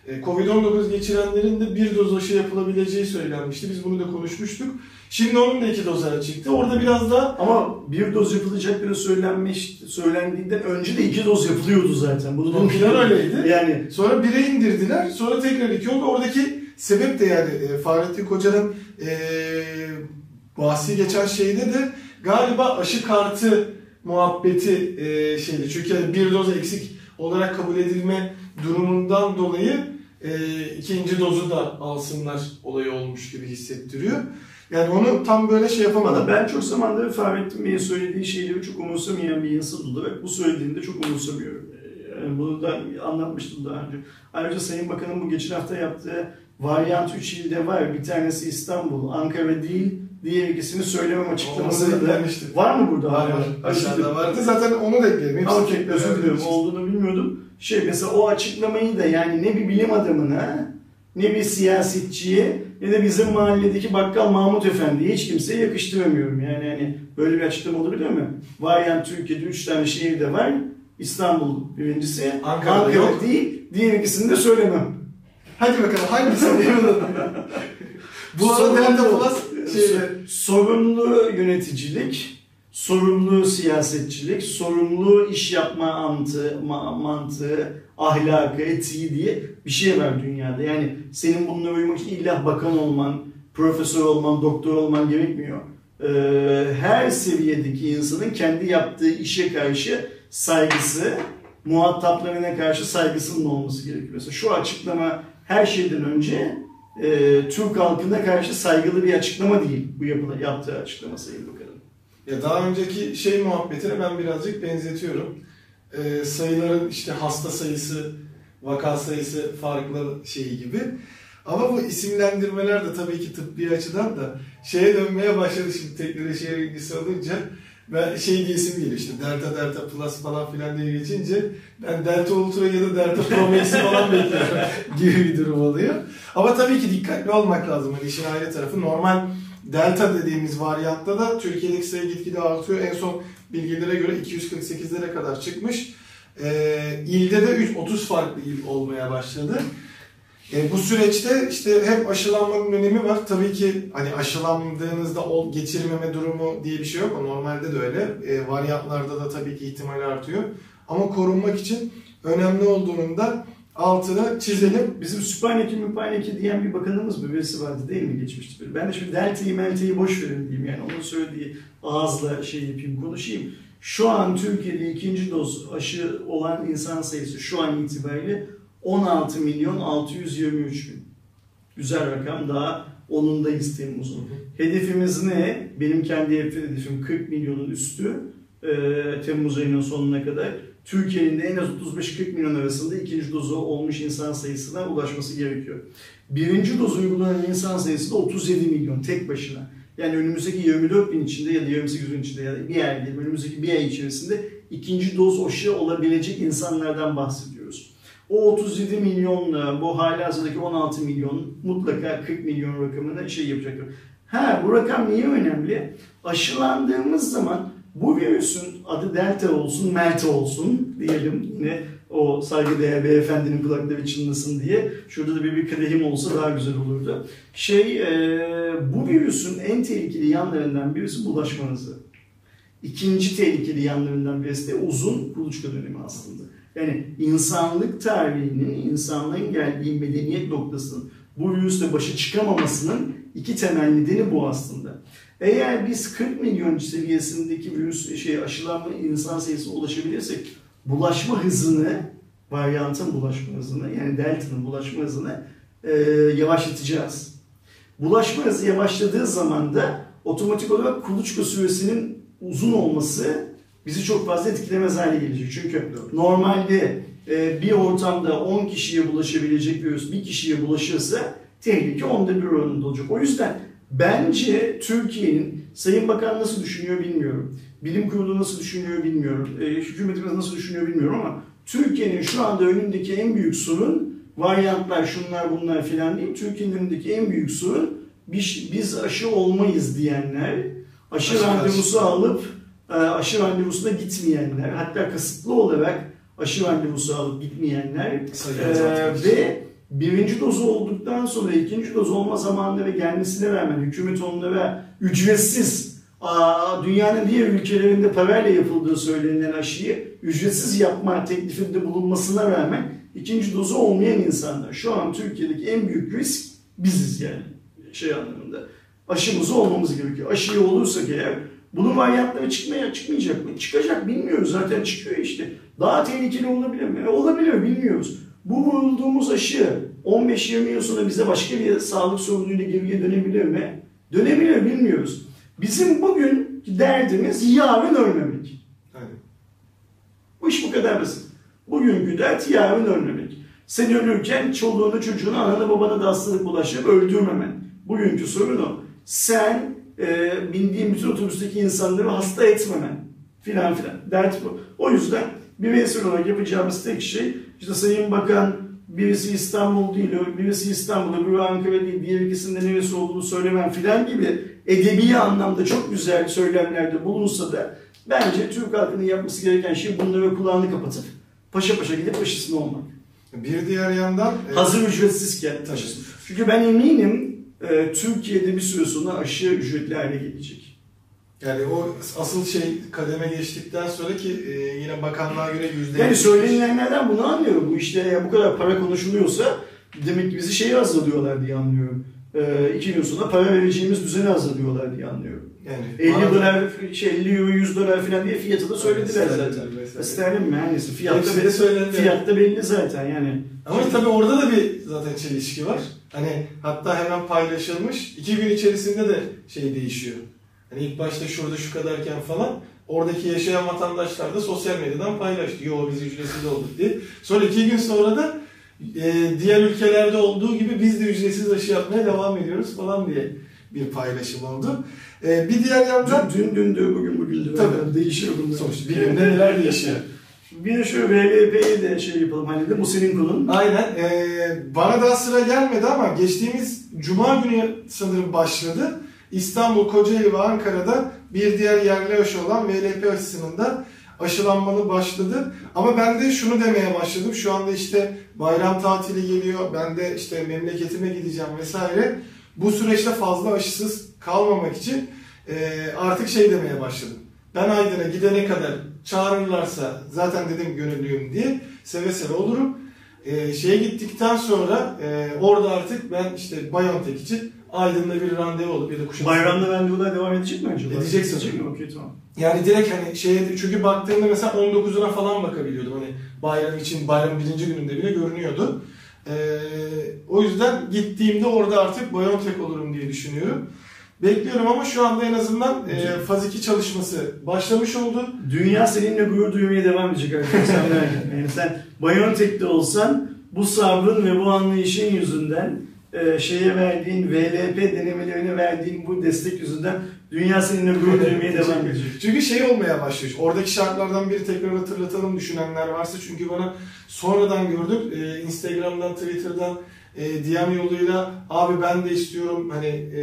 [SPEAKER 1] E, Covid-19 geçirenlerin de bir doz aşı yapılabileceği söylenmişti. Biz bunu da konuşmuştuk. Şimdi onun da iki dozları çıktı. Orada biraz daha
[SPEAKER 2] Ama bir doz yapılacakları söylenmiş, söylendiğinden önce de iki doz yapılıyordu zaten. Bunu da
[SPEAKER 1] Eskiden öyleydi.
[SPEAKER 2] Yani
[SPEAKER 1] Sonra bire indirdiler. Sonra tekrar iki oldu. Oradaki sebep de yani e, Fahrettin Koca'nın e, bahsi geçen şeyde de galiba aşı kartı muhabbeti e, şeydi. Çünkü yani bir doz eksik olarak kabul edilme durumundan dolayı e, ikinci dozu da alsınlar olayı olmuş gibi hissettiriyor. Yani onu tam böyle şey yapamadım.
[SPEAKER 2] ben çok zamandır Fahrettin Bey'in söylediği şeyleri çok umursamayan bir insan olarak bu söylediğini de çok umursamıyorum. Yani bunu da anlatmıştım daha önce. Ayrıca Sayın Bakan'ın bu geçen hafta yaptığı varyant 3 ilde var. Bir tanesi İstanbul, Ankara değil. Diğer ikisini söylemem açıklaması
[SPEAKER 1] da
[SPEAKER 2] var mı burada?
[SPEAKER 1] Var var. Aşağıda vardı. Zaten onu da ekleyelim.
[SPEAKER 2] Okey, özür dilerim.
[SPEAKER 1] yapıyoruz.
[SPEAKER 2] Olduğunu bilmiyordum. Şey mesela o açıklamayı da yani ne bir bilim adamına, ne bir siyasetçiye, ne de bizim mahalledeki bakkal Mahmut Efendi'ye hiç kimseye yakıştıramıyorum. Yani hani böyle bir açıklama olabilir mi? Var yani Türkiye'de 3 tane şehirde var. İstanbul birincisi.
[SPEAKER 1] Ankara'da
[SPEAKER 2] Ankara
[SPEAKER 1] yok.
[SPEAKER 2] değil. Diğer ikisini de söylemem.
[SPEAKER 1] Hadi bakalım hangisi? Bu arada Delta Plus şeyle
[SPEAKER 2] sorumlu yöneticilik, sorumlu siyasetçilik, sorumlu iş yapma antı, ma- mantığı, ahlakı, etiği diye bir şey var dünyada. Yani senin bununla uyumak için illa bakan olman, profesör olman, doktor olman gerekmiyor. Ee, her seviyedeki insanın kendi yaptığı işe karşı saygısı, muhataplarına karşı saygısının olması gerekiyor. Mesela şu açıklama her şeyden önce e, Türk halkına karşı saygılı bir açıklama değil bu yapılan, yaptığı açıklama Sayın Bakan'ın.
[SPEAKER 1] Ya daha önceki şey muhabbetine ben birazcık benzetiyorum. Ee, sayıların işte hasta sayısı, vaka sayısı farklı şeyi gibi. Ama bu isimlendirmeler de tabii ki tıbbi açıdan da şeye dönmeye başladı şimdi teknolojiye ilgisi olunca. Ben şey diye isim geliyor Delta Delta Plus falan filan diye geçince ben Delta Ultra ya da Delta Pro Max'i falan bekliyorum gibi bir durum oluyor. Ama tabii ki dikkatli olmak lazım. Yani işin ayrı tarafı normal Delta dediğimiz varyantta da Türkiye'deki sayı gitgide artıyor. En son bilgilere göre 248'lere kadar çıkmış. Ee, ilde de 3, 30 farklı il olmaya başladı. E, bu süreçte işte hep aşılanmanın önemi var. Tabii ki hani aşılandığınızda ol, geçirmeme durumu diye bir şey yok. Normalde de öyle. E, varyantlarda da tabii ki ihtimal artıyor. Ama korunmak için önemli olduğunun da altını çizelim.
[SPEAKER 2] Bizim Sübhaneke Mübhaneke diyen bir bakanımız bir birisi vardı değil mi geçmişti böyle. Ben de şimdi deltayı melteyi boş verin diyeyim yani onun söylediği ağızla şey yapayım konuşayım. Şu an Türkiye'de ikinci doz aşı olan insan sayısı şu an itibariyle 16 milyon 623 bin. Güzel rakam daha onundayız Temmuz'un. Hedefimiz ne? Benim kendi hedefim 40 milyonun üstü. Ee, Temmuz ayının sonuna kadar. Türkiye'nin de en az 35-40 milyon arasında ikinci dozu olmuş insan sayısına ulaşması gerekiyor. Birinci doz uygulanan insan sayısı da 37 milyon tek başına. Yani önümüzdeki 24 bin içinde ya da 28 bin içinde ya da bir ay diyelim önümüzdeki bir ay içerisinde ikinci doz aşı olabilecek insanlardan bahsediyoruz. O 37 milyonla bu hali hazırdaki 16 milyon mutlaka 40 milyon rakamına şey yapacaktır. Ha bu rakam niye önemli? Aşılandığımız zaman bu virüsün adı delta olsun, melta olsun diyelim yine o saygıdeğer beyefendinin kulakları çınlasın diye. Şurada da bir, bir kadehim olsa daha güzel olurdu. Şey, e, bu virüsün en tehlikeli yanlarından birisi bulaşma hızı. İkinci tehlikeli yanlarından birisi de uzun kuluçka dönemi aslında. Yani insanlık tarihinin, insanlığın geldiği medeniyet noktasının bu virüsle başa çıkamamasının iki temel nedeni bu aslında. Eğer biz 40 milyon seviyesindeki virüs şey aşılanma insan sayısına ulaşabilirsek bulaşma hızını, varyantın bulaşma hızını yani delta'nın bulaşma hızını e, yavaşlatacağız. Bulaşma hızı yavaşladığı zaman da otomatik olarak kuluçka süresinin uzun olması bizi çok fazla etkilemez hale gelecek. Çünkü normalde e, bir ortamda 10 kişiye bulaşabilecek virüs bir kişiye bulaşırsa tehlike onda bir oranında olacak. O yüzden bence Türkiye'nin Sayın Bakan nasıl düşünüyor bilmiyorum. Bilim kurulu nasıl düşünüyor bilmiyorum. E, hükümetimiz nasıl düşünüyor bilmiyorum ama Türkiye'nin şu anda önündeki en büyük sorun varyantlar şunlar bunlar filan değil. Türkiye'nin önündeki en büyük sorun biz, biz aşı olmayız diyenler, aşı
[SPEAKER 1] Aşı
[SPEAKER 2] randevusu alıp e, aşı randevusuna gitmeyenler, hatta kasıtlı olarak aşı randevusu alıp gitmeyenler e, ve birinci dozu olduktan sonra ikinci doz olma zamanında ve gelmesine rağmen hükümet onlara ücretsiz aa, dünyanın diğer ülkelerinde parayla yapıldığı söylenilen aşıyı ücretsiz yapma teklifinde bulunmasına rağmen ikinci dozu olmayan insanlar. Şu an Türkiye'deki en büyük risk biziz yani şey anlamında. Aşımızı olmamız gerekiyor. Aşıyı olursak eğer bunun varyantları çıkmaya çıkmayacak mı? Çıkacak bilmiyoruz zaten çıkıyor işte. Daha tehlikeli olabilir mi? E, olabilir bilmiyoruz. Bu vurulduğumuz aşı 15-20 yıl sonra bize başka bir sağlık sorunuyla geriye dönebilir mi? Dönebilir bilmiyoruz. Bizim bugün derdimiz yarın ölmemek. Bu iş bu kadar basit. Bugünkü dert yarın ölmemek. Sen ölürken çoluğunu, çocuğunu, ananı, babanı da hastalık bulaştırıp öldürmemen. Bugünkü sorun o. Sen e, bindiğin bütün otobüsteki insanları hasta etmemen. Filan filan. Dert bu. O yüzden bireysel olarak yapacağımız tek şey işte Sayın Bakan birisi İstanbul değil, birisi İstanbul'da, biri Ankara değil, diğer ikisinde neresi olduğunu söylemem filan gibi edebi anlamda çok güzel söylemlerde bulunsa da bence Türk halkının yapması gereken şey bunları kulağını kapatıp paşa paşa gidip aşısını olmak.
[SPEAKER 1] Bir diğer yandan e,
[SPEAKER 2] Hazır ücretsizken aşısı. Çünkü ben eminim e, Türkiye'de bir süre sonra aşı ücretli hale gelecek.
[SPEAKER 1] yani o asıl şey kademe geçtikten sonra ki e, yine bakanlığa göre yüzde
[SPEAKER 2] Yani söylenilenlerden bunu anlıyorum. Bu işte ya bu kadar para konuşuluyorsa demek ki bizi şeye hazırlıyorlar diye anlıyorum. E, iki gün sonra para vereceğimiz düzeni hazırlıyorlar diye anlıyorum.
[SPEAKER 1] yani
[SPEAKER 2] 50
[SPEAKER 1] bana-
[SPEAKER 2] dolar, şey 50 euro, 100 dolar falan diye fiyatı da söylediler
[SPEAKER 1] Evet,
[SPEAKER 2] zaten. Sterlin mi? Yani fiyat fiyat da belli zaten yani.
[SPEAKER 1] Ama tabii orada da bir zaten çelişki var. Hani hatta hemen paylaşılmış. iki gün içerisinde de şey değişiyor. Hani ilk başta şurada şu kadarken falan oradaki yaşayan vatandaşlar da sosyal medyadan paylaştı. Yo biz ücretsiz olduk diye. Sonra iki gün sonra da e, diğer ülkelerde olduğu gibi biz de ücretsiz aşı yapmaya devam ediyoruz falan diye bir paylaşım oldu. E, bir diğer yandan
[SPEAKER 2] Dün dün dündü, bugün bugündü.
[SPEAKER 1] Tabii.
[SPEAKER 2] Tabii. Değişiyor bunlar.
[SPEAKER 1] sonuçta bir günde neler değişiyor.
[SPEAKER 2] Bir de şu VLP'yi de şey yapalım hani de konun.
[SPEAKER 1] Aynen. Ee, bana daha sıra gelmedi ama geçtiğimiz Cuma günü sanırım başladı. İstanbul, Kocaeli ve Ankara'da bir diğer yerli aşı olan VLP aşısının da aşılanmalı başladı. Ama ben de şunu demeye başladım. Şu anda işte bayram tatili geliyor. Ben de işte memleketime gideceğim vesaire. Bu süreçte fazla aşısız kalmamak için e, artık şey demeye başladım. Ben Aydın'a gidene kadar çağırırlarsa zaten dedim gönüllüyüm diye seve seve olurum. Ee, şeye gittikten sonra e, orada artık ben işte Biontech için Aydın'da bir randevu olup ya da Kuşadası.
[SPEAKER 2] Bayramda randevular devam edecek mi acaba?
[SPEAKER 1] Edecek sanırım.
[SPEAKER 2] Okey tamam.
[SPEAKER 1] Yani direkt hani şeye çünkü baktığımda mesela 19'una falan bakabiliyordum. Hani bayram için bayram birinci gününde bile görünüyordu. Ee, o yüzden gittiğimde orada artık Biontech olurum diye düşünüyorum. Bekliyorum ama şu anda en azından e, faz 2 çalışması başlamış oldu.
[SPEAKER 2] Dünya seninle gurur duymaya devam edecek arkadaşlar. Yani sen Biontech'te olsan bu sabrın ve bu anlayışın yüzünden e, şeye verdiğin VLP denemelerine verdiğin bu destek yüzünden dünya seninle gurur duymaya devam edecek.
[SPEAKER 1] Çünkü şey olmaya başlıyor. Oradaki şartlardan biri tekrar hatırlatalım düşünenler varsa. Çünkü bana sonradan gördüm. Ee, Instagram'dan, Twitter'dan e, DM yoluyla abi ben de istiyorum hani e,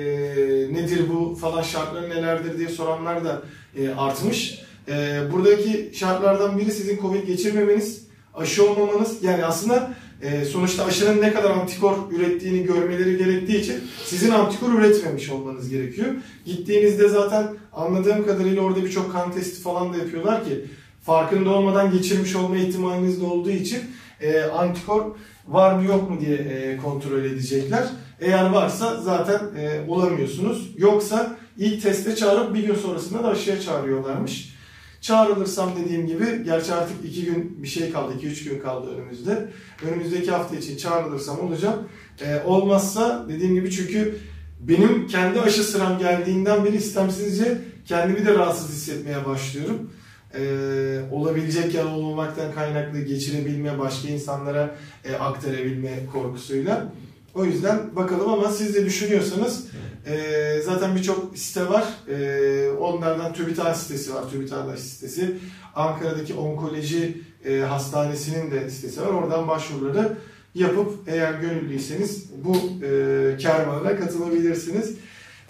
[SPEAKER 1] nedir bu falan şartları nelerdir diye soranlar da e, artmış. E, buradaki şartlardan biri sizin Covid geçirmemeniz, aşı olmamanız. Yani aslında e, sonuçta aşının ne kadar antikor ürettiğini görmeleri gerektiği için sizin antikor üretmemiş olmanız gerekiyor. Gittiğinizde zaten anladığım kadarıyla orada birçok kan testi falan da yapıyorlar ki farkında olmadan geçirmiş olma ihtimaliniz de olduğu için e, antikor var mı yok mu diye e, kontrol edecekler. Eğer varsa zaten e, olamıyorsunuz. Yoksa ilk teste çağırıp bir gün sonrasında da aşıya çağırıyorlarmış. Çağrılırsam dediğim gibi, gerçi artık iki gün bir şey kaldı, iki üç gün kaldı önümüzde. Önümüzdeki hafta için çağrılırsam olacağım. E, olmazsa dediğim gibi çünkü benim kendi aşı sıram geldiğinden beri istemsizce kendimi de rahatsız hissetmeye başlıyorum. Ee, olabilecek da olmamaktan kaynaklı geçirebilme, başka insanlara e, aktarabilme korkusuyla. O yüzden bakalım ama siz de düşünüyorsanız e, zaten birçok site var. E, onlardan TÜBİTAK sitesi var, TÜBİTAK sitesi. Ankara'daki onkoloji e, hastanesinin de sitesi var. Oradan başvuruları yapıp eğer gönüllüyseniz bu e, kervana katılabilirsiniz.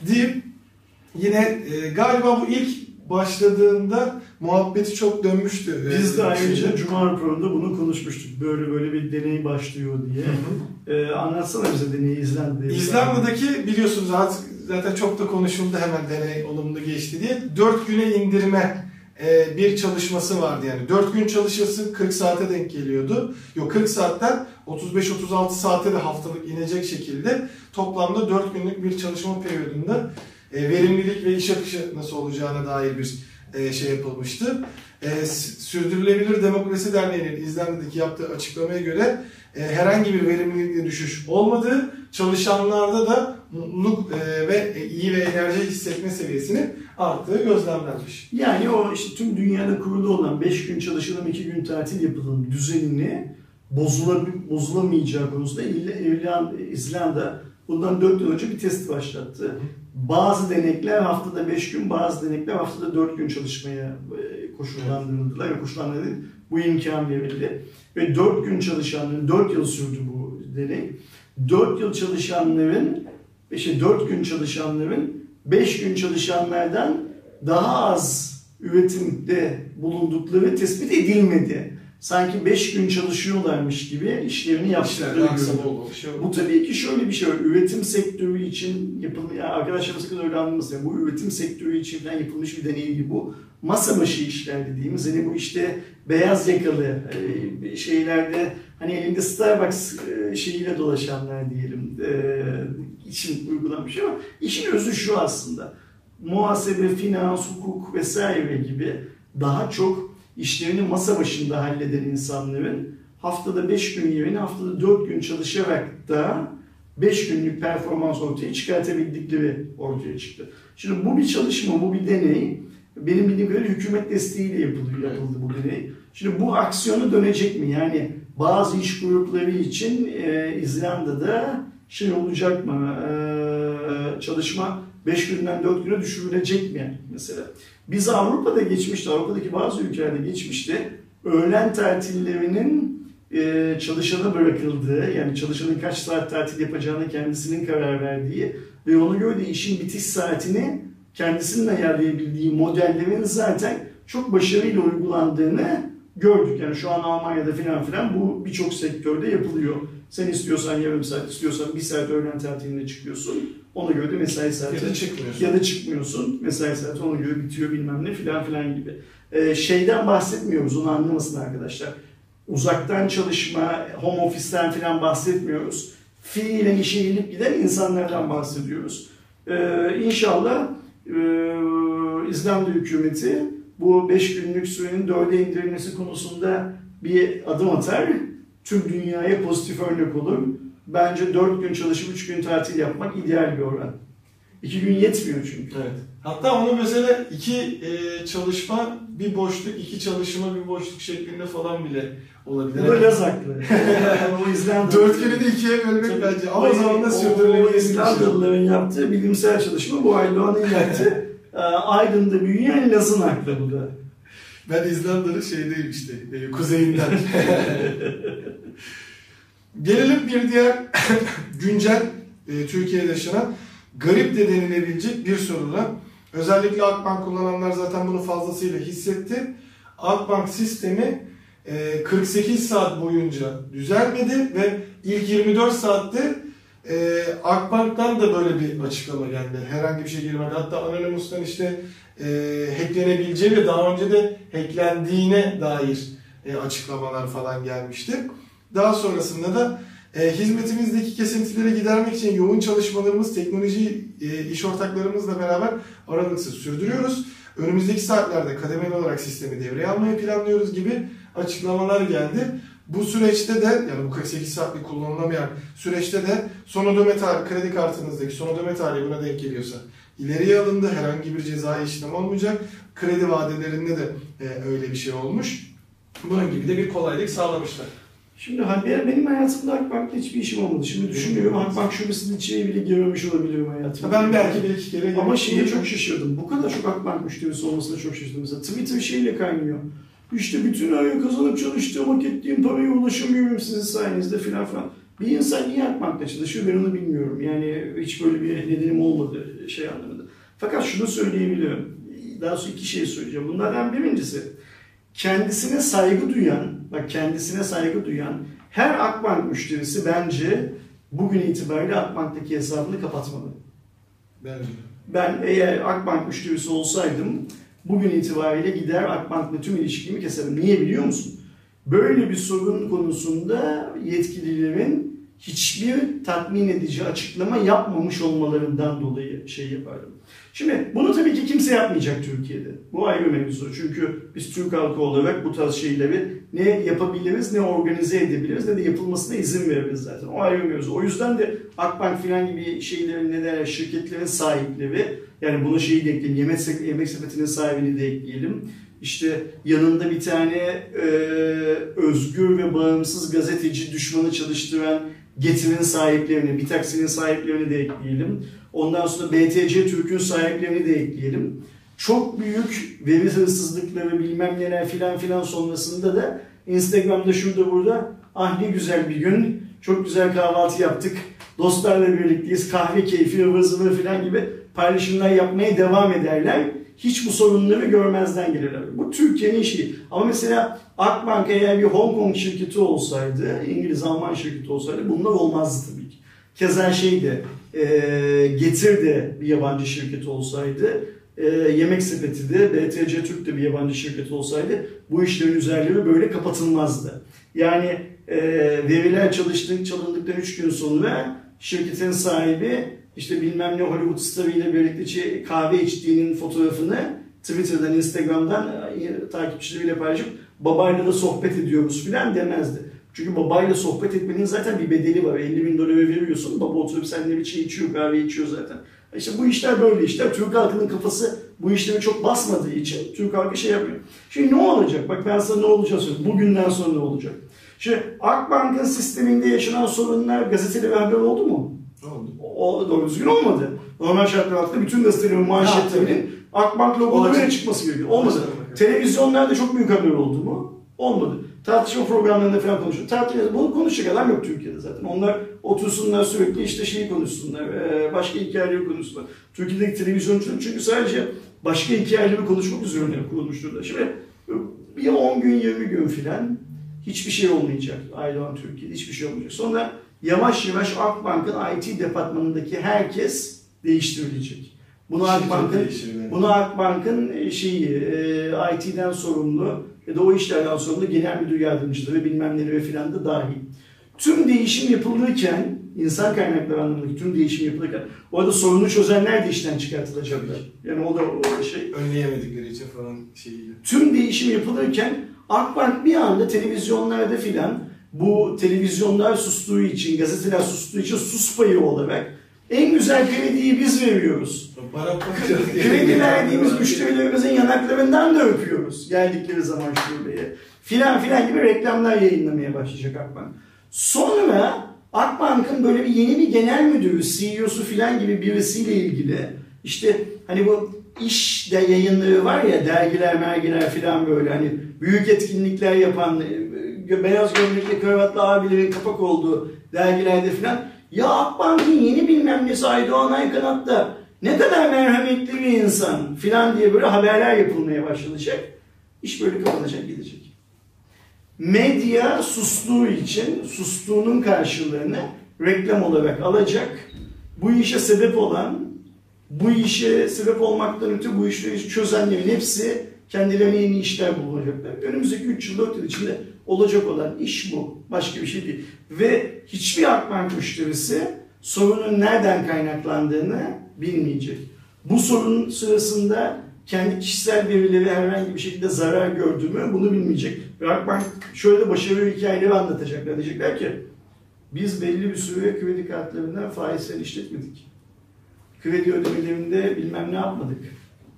[SPEAKER 1] Deyip yine e, galiba bu ilk başladığında muhabbeti çok dönmüştü.
[SPEAKER 2] Biz de
[SPEAKER 1] Ee,
[SPEAKER 2] ayrıca Cuma raporunda bunu konuşmuştuk. Böyle böyle bir deney başlıyor diye. Ee, anlatsana bize deneyi İzlanda'da.
[SPEAKER 1] İzlanda'daki biliyorsunuz zaten, zaten çok da konuşuldu hemen deney olumlu geçti diye. 4 güne indirme e, bir çalışması vardı yani. 4 gün çalışması 40 saate denk geliyordu. Yok 40 saatten 35-36 saate de haftalık inecek şekilde toplamda 4 günlük bir çalışma periyodunda e, verimlilik ve iş akışı nasıl olacağına dair bir e, şey yapılmıştı. E, Sürdürülebilir Demokrasi Derneği'nin İzlanda'daki yaptığı açıklamaya göre e, herhangi bir verimlilikte düşüş olmadığı, çalışanlarda da mutluluk e, ve iyi ve enerji hissetme seviyesinin arttığı gözlemlenmiş.
[SPEAKER 2] Yani o işte tüm dünyada kurulu olan 5 gün çalışalım 2 gün tatil yapalım düzenini bozula, bozulamayacağı konusunda İzlanda bundan 4 yıl önce bir test başlattı. Bazı denekler haftada 5 gün, bazı denekler haftada 4 gün çalışmaya e, koşullandırıldılar. ve Koşullandırıldı. Bu imkan verildi. Ve 4 gün çalışanların, 4 yıl sürdü bu deney. 4 yıl çalışanların, işte 4 gün çalışanların 5 gün çalışanlardan daha az üretimde bulundukları tespit edilmedi. Sanki 5 gün çalışıyorlarmış gibi işlerini yaptıkları görülüyor.
[SPEAKER 1] Şey.
[SPEAKER 2] Bu tabii ki şöyle bir şey var. Üretim sektörü için yapılmış, yani arkadaşlar sakın öyle anlamasın. Yani bu üretim sektörü için falan yapılmış bir deney gibi bu. Masa başı işler dediğimiz hani bu işte beyaz yakalı e, şeylerde hani elinde Starbucks e, şeyiyle dolaşanlar diyelim e, için uygulanmış ama işin özü şu aslında. Muhasebe, finans, hukuk vesaire gibi daha çok işlerini masa başında halleden insanların haftada 5 gün yerine haftada 4 gün çalışarak da 5 günlük performans ortaya çıkartabildikleri ortaya çıktı. Şimdi bu bir çalışma, bu bir deney. Benim bildiğim kadarıyla hükümet desteğiyle yapılıyor, yapıldı bu deney. Şimdi bu aksiyona dönecek mi? Yani bazı iş grupları için e, İzlanda'da şey olacak mı? E, çalışma 5 günden 4 güne düşürülecek mi mesela? Biz Avrupa'da geçmişti, Avrupa'daki bazı ülkelerde geçmişti. Öğlen tatillerinin e, çalışana bırakıldığı, yani çalışanın kaç saat tatil yapacağını kendisinin karar verdiği ve ona göre de işin bitiş saatini kendisinin ayarlayabildiği modellerin zaten çok başarıyla uygulandığını gördük. Yani şu an Almanya'da filan filan bu birçok sektörde yapılıyor. Sen istiyorsan yarım saat, istiyorsan bir saat öğlen tatiline çıkıyorsun. Ona göre de mesai saati
[SPEAKER 1] Ya da çıkmıyorsun.
[SPEAKER 2] ya da çıkmıyorsun. Mesai saati ona göre bitiyor bilmem ne filan filan gibi. Ee, şeyden bahsetmiyoruz onu anlamasın arkadaşlar. Uzaktan çalışma, home office'ten filan bahsetmiyoruz. Fiilen işe gelip giden insanlardan bahsediyoruz. Ee, inşallah e, İzlanda hükümeti bu 5 günlük sürenin 4'e indirilmesi konusunda bir adım atar. Tüm dünyaya pozitif örnek olur. Bence 4 gün çalışıp 3 gün tatil yapmak ideal bir oran. 2 gün yetmiyor çünkü.
[SPEAKER 1] Evet. Hatta onu mesela iki e, çalışma, bir boşluk, iki çalışma, bir boşluk şeklinde falan bile olabilir.
[SPEAKER 2] Bu da Laz haklı. o İzlanda.
[SPEAKER 1] Dört günü de ikiye bölmek bence. Ama o zaman da sürdürülebilir. bir şey.
[SPEAKER 2] İzlandalıların yaptığı bilimsel çalışma bu Aydoğan'ın yaptığı e, Aydın'da büyüyen Laz'ın aklı bu da.
[SPEAKER 1] Ben İzlanda'nın şeydeyim işte, e, kuzeyinden. Gelelim bir diğer güncel e, Türkiye'de yaşanan garip de denilebilecek bir soruna. Özellikle Akbank kullananlar zaten bunu fazlasıyla hissetti. Akbank sistemi e, 48 saat boyunca düzelmedi ve ilk 24 saatte e, Akbank'tan da böyle bir açıklama geldi. Herhangi bir şey girmedi. Hatta Anonymous'tan işte e, hacklenebileceği ve daha önce de hacklendiğine dair e, açıklamalar falan gelmişti. Daha sonrasında da e, hizmetimizdeki kesintileri gidermek için yoğun çalışmalarımız teknoloji e, iş ortaklarımızla beraber aralıksız sürdürüyoruz. Önümüzdeki saatlerde kademeli olarak sistemi devreye almayı planlıyoruz gibi açıklamalar geldi. Bu süreçte de yani bu 48 saatlik kullanılamayan süreçte de son ödeme tarihi, kredi kartınızdaki son ödeme tarihi buna denk geliyorsa ileriye alındı. Herhangi bir cezai işlem olmayacak. Kredi vadelerinde de e, öyle bir şey olmuş. Bunun gibi de bir kolaylık sağlamışlar.
[SPEAKER 2] Şimdi ha- benim hayatımda Akbank'ta hiçbir işim olmadı. Şimdi düşünüyorum Akbank şubesinin içine bile girmemiş olabilirim hayatımda.
[SPEAKER 1] Ben belki bir iki kere
[SPEAKER 2] Ama şeye çok şaşırdım. Bu kadar çok Akbank müşterisi olmasına çok şaşırdım. Mesela Twitter şeyle kaynıyor. İşte bütün ay kazanıp çalıştığım, hak ettiğim paraya ulaşamıyorum sizin sayenizde filan filan. Bir insan niye Akbank'ta çalışıyor ben onu bilmiyorum. Yani hiç böyle bir nedenim olmadı şey anlamında. Fakat şunu söyleyebilirim. daha sonra iki şey söyleyeceğim. Bunlardan birincisi kendisine saygı duyan, bak kendisine saygı duyan her Akbank müşterisi bence bugün itibariyle Akbank'taki hesabını kapatmalı.
[SPEAKER 1] Bence.
[SPEAKER 2] Ben eğer Akbank müşterisi olsaydım bugün itibariyle gider Akbank'la tüm ilişkimi keserim. Niye biliyor musun? Böyle bir sorun konusunda yetkililerin hiçbir tatmin edici açıklama yapmamış olmalarından dolayı şey yapardım. Şimdi bunu tabii ki kimse yapmayacak Türkiye'de. Bu ayrı mevzu. Çünkü biz Türk halkı olarak bu tarz şeyleri ne yapabiliriz, ne organize edebiliriz, ne de yapılmasına izin veririz zaten. O ayrı mevzu. O yüzden de Akbank filan gibi şeylerin, ne derler, şirketlerin sahipleri, yani bunu şeyi de ekleyelim, yemek, yemek sepetinin sahibini de ekleyelim. İşte yanında bir tane e, özgür ve bağımsız gazeteci düşmanı çalıştıran Getir'in sahiplerini, bir taksinin sahiplerini de ekleyelim. Ondan sonra BTC Türk'ün sahiplerini de ekleyelim. Çok büyük veri hırsızlıkları bilmem neler filan filan sonrasında da Instagram'da şurada burada ah ne güzel bir gün, çok güzel kahvaltı yaptık, dostlarla birlikteyiz, kahve keyfi, ıvır zıvır filan gibi paylaşımlar yapmaya devam ederler. Hiç bu sorunları görmezden gelirler. Bu Türkiye'nin şeyi. Ama mesela Akbank eğer bir Hong Kong şirketi olsaydı, İngiliz, Alman şirketi olsaydı bunlar olmazdı tabii ki. Keza şey de, e, Getir de bir yabancı şirket olsaydı, e, Yemek Sepeti de, BTC Türk de bir yabancı şirket olsaydı bu işlerin üzerleri böyle kapatılmazdı. Yani e, veriler çalıştık, çalındıktan 3 gün sonra şirketin sahibi işte bilmem ne Hollywood starıyla birlikte kahve içtiğinin fotoğrafını Twitter'dan, Instagram'dan e, takipçileriyle paylaşıp babayla da sohbet ediyoruz filan demezdi. Çünkü babayla sohbet etmenin zaten bir bedeli var. 50 bin dolara veriyorsun. Baba oturup seninle bir şey içiyor, kahve içiyor zaten. İşte bu işler böyle işler. Türk halkının kafası bu işlere çok basmadığı için Türk halkı şey yapıyor. Şimdi ne olacak? Bak ben sana ne olacak söyleyeyim. Bugünden sonra ne olacak? Şimdi Akbank'ın sisteminde yaşanan sorunlar gazetede haber oldu mu?
[SPEAKER 1] Oldu.
[SPEAKER 2] O doğru düzgün olmadı. Normal şartlar altında bütün gazetelerin manşetlerinin Akbank logolarıyla çıkması gerekiyor. Olmadı. Televizyonlarda çok büyük haber oldu mu? Olmadı. Tartışma programlarında falan konuşuyor. Tartışma, bunu konuşacak adam yok Türkiye'de zaten. Onlar otursunlar sürekli işte şeyi konuşsunlar, başka hikayeleri konuşsunlar. Türkiye'deki televizyoncular çünkü sadece başka hikayeleri konuşmak üzerine kurulmuştur. Şimdi bir 10 gün 20 gün filan hiçbir şey olmayacak Aydoğan Türkiye'de hiçbir şey olmayacak. Sonra yavaş yavaş Akbank'ın IT departmanındaki herkes değiştirilecek. Bunu Akbank'ın bunu Akbank'ın şeyi e, IT'den sorumlu ya da o işlerden sorumlu genel müdür yardımcıları bilmem neleri filan da dahil. Tüm değişim yapılırken insan kaynakları anlamındaki tüm değişim yapılırken orada sorunu çözenler de işten çıkartılacaklar. Yani o da o şey.
[SPEAKER 1] Önleyemedikleri için falan şeyiyle.
[SPEAKER 2] Tüm değişim yapılırken Akbank bir anda televizyonlarda filan bu televizyonlar sustuğu için, gazeteler sustuğu için sus payı olarak en güzel krediyi biz veriyoruz. Kredi verdiğimiz müşterilerimizin yanaklarından da öpüyoruz geldikleri zaman şubeye. Filan filan gibi reklamlar yayınlamaya başlayacak Akbank. Sonra Akbank'ın böyle bir yeni bir genel müdürü, CEO'su filan gibi birisiyle ilgili işte hani bu iş de yayınları var ya dergiler mergiler filan böyle hani büyük etkinlikler yapan beyaz gömlekli kravatlı abilerin kapak olduğu dergilerde filan ya Akbank'ın yeni bilmem nesi Aydoğan Aykanat'ta ne kadar merhametli bir insan filan diye böyle haberler yapılmaya başlanacak. İş böyle kapanacak gidecek. Medya sustuğu için sustuğunun karşılığını reklam olarak alacak. Bu işe sebep olan, bu işe sebep olmaktan öte bu işleri çözenlerin hepsi kendilerine yeni işler bulacaklar. Önümüzdeki 3 yıl 4 yıl içinde olacak olan iş bu. Başka bir şey değil. Ve hiçbir Akbank müşterisi sorunun nereden kaynaklandığını bilmeyecek. Bu sorun sırasında kendi kişisel verileri herhangi bir şekilde zarar gördü mü bunu bilmeyecek. Ve Akbank şöyle başarılı hikayeleri anlatacaklar. Diyecekler ki biz belli bir süre kredi kartlarından faizden işletmedik. Kredi ödemelerinde bilmem ne yapmadık.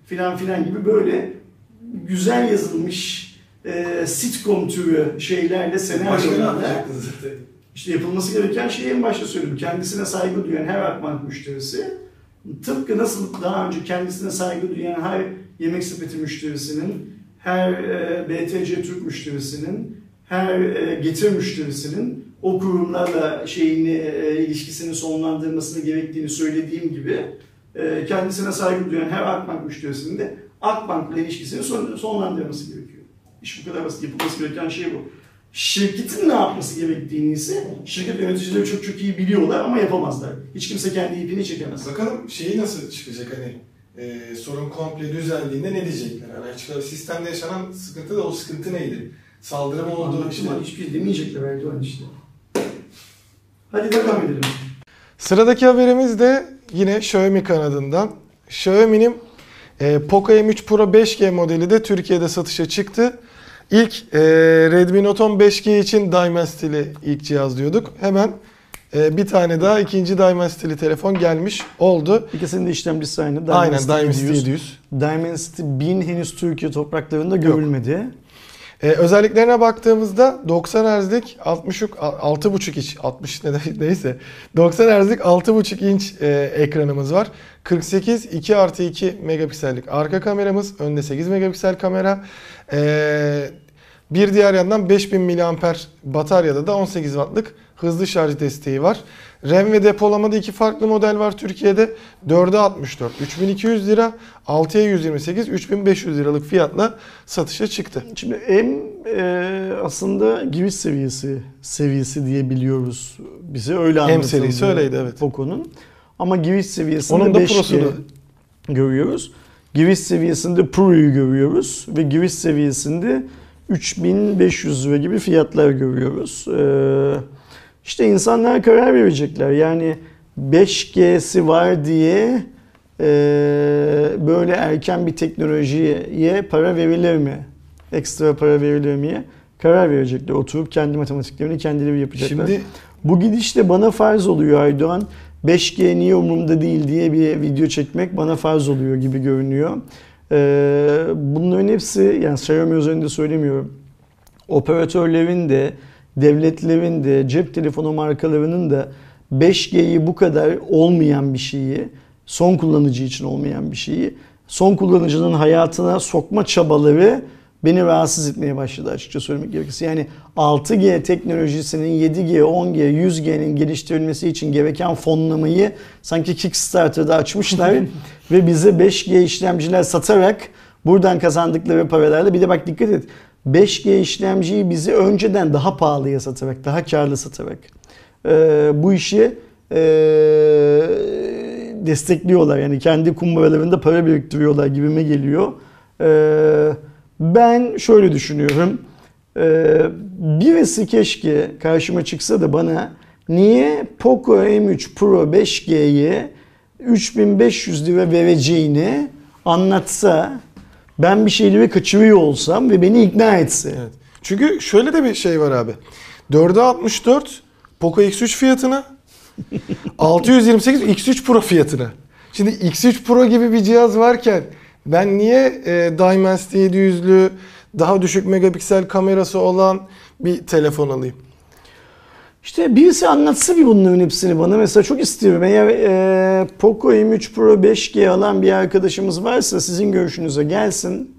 [SPEAKER 2] Filan filan gibi böyle güzel yazılmış e, sitcom türü şeylerle senaryolarla işte yapılması gereken şeyi en başta söyledim. Kendisine saygı duyan her Akbank müşterisi tıpkı nasıl daha önce kendisine saygı duyan her yemek sepeti müşterisinin, her e, BTC Türk müşterisinin, her e, getir müşterisinin o kurumlarla şeyini e, ilişkisini sonlandırmasını gerektiğini söylediğim gibi e, kendisine saygı duyan her Akbank müşterisinin de
[SPEAKER 3] Akbank'la ilişkisini son, sonlandırması gerekiyor. İş bu kadar basit. Yapılması gereken şey bu. Şirketin ne yapması gerektiğini ise şirket yöneticileri çok çok iyi biliyorlar ama yapamazlar. Hiç kimse kendi ipini çekemez.
[SPEAKER 1] Bakalım şeyi nasıl çıkacak hani e, sorun komple düzeldiğinde ne diyecekler? Hani açıkçası sistemde yaşanan sıkıntı da o sıkıntı neydi? Saldırı mı oldu? İşte
[SPEAKER 3] Anlaşılan hiçbir şey demeyecekler Erdoğan işte. Hadi devam edelim.
[SPEAKER 1] Sıradaki haberimiz de yine Xiaomi kanadından. Xiaomi'nin e, Poco M3 Pro 5G modeli de Türkiye'de satışa çıktı. İlk e, Redmi Note 10 5G için Dimensity ilk cihaz diyorduk. Hemen e, bir tane daha ikinci Dimensity telefon gelmiş oldu.
[SPEAKER 2] İkisinin de işlemcisi aynı.
[SPEAKER 1] Aynen
[SPEAKER 2] Dimensity
[SPEAKER 1] Dimensity
[SPEAKER 2] 700.
[SPEAKER 1] 700.
[SPEAKER 2] Dimensity 1000 henüz Türkiye topraklarında görülmedi.
[SPEAKER 1] Ee, özelliklerine baktığımızda 90 Hz'lik 60 6.5 inç 60 ne de- neyse 90 Hz'lik 6.5 inç e, ekranımız var. 48 2 artı 2 megapiksellik arka kameramız. Önde 8 megapiksel kamera. Ee, bir diğer yandan 5000 mAh bataryada da 18 wattlık hızlı şarj desteği var. RAM ve depolamada iki farklı model var Türkiye'de. 4'e 64 3200 lira, 6'ya 128 3500 liralık fiyatla satışa çıktı.
[SPEAKER 2] Şimdi M e, aslında giriş seviyesi seviyesi diye biliyoruz. Bize öyle anlatıldı.
[SPEAKER 1] serisi öyleydi, evet.
[SPEAKER 2] Poco'nun. Ama giriş seviyesinde
[SPEAKER 1] Onun da
[SPEAKER 2] 5G
[SPEAKER 1] Pro'sunu.
[SPEAKER 2] görüyoruz. Giriş seviyesinde Pro'yu görüyoruz ve giriş seviyesinde 3500 lira gibi fiyatlar görüyoruz. Ee, işte insanlar karar verecekler. Yani 5G'si var diye e, böyle erken bir teknolojiye para verilir mi? Ekstra para verilir mi? Karar verecekler. Oturup kendi matematiklerini kendileri yapacaklar.
[SPEAKER 1] Şimdi
[SPEAKER 2] Bu gidişle bana farz oluyor Aydoğan. 5G niye umurumda değil diye bir video çekmek bana farz oluyor gibi görünüyor. Ee, bunların hepsi yani Xiaomi üzerinde söylemiyorum. Operatörlerin de, devletlerin de, cep telefonu markalarının da 5G'yi bu kadar olmayan bir şeyi, son kullanıcı için olmayan bir şeyi, son kullanıcının hayatına sokma çabaları beni rahatsız etmeye başladı açıkça söylemek gerekirse. Yani 6G teknolojisinin 7G, 10G, 100G'nin geliştirilmesi için gereken fonlamayı sanki Kickstarter'da açmışlar ve bize 5G işlemciler satarak buradan kazandıkları paralarla bir de bak dikkat et 5G işlemciyi bizi önceden daha pahalıya satarak, daha karlı satarak e, bu işi e, destekliyorlar. Yani kendi kumbaralarında para biriktiriyorlar gibime geliyor. E, ben şöyle düşünüyorum. E, birisi keşke karşıma çıksa da bana niye Poco M3 Pro 5G'ye 3500 lira vereceğini anlatsa ben bir şeyleri kaçırıyor olsam ve beni ikna etse.
[SPEAKER 1] evet. Çünkü şöyle de bir şey var abi. 4'e 64 Poco X3 fiyatına 628 X3 Pro fiyatına. Şimdi X3 Pro gibi bir cihaz varken ben niye e, Dimensity 700'lü daha düşük megapiksel kamerası olan bir telefon alayım?
[SPEAKER 2] İşte birisi anlatsa bir bunların hepsini bana. Mesela çok istiyorum. Eğer e, Poco M3 Pro 5G alan bir arkadaşımız varsa sizin görüşünüze gelsin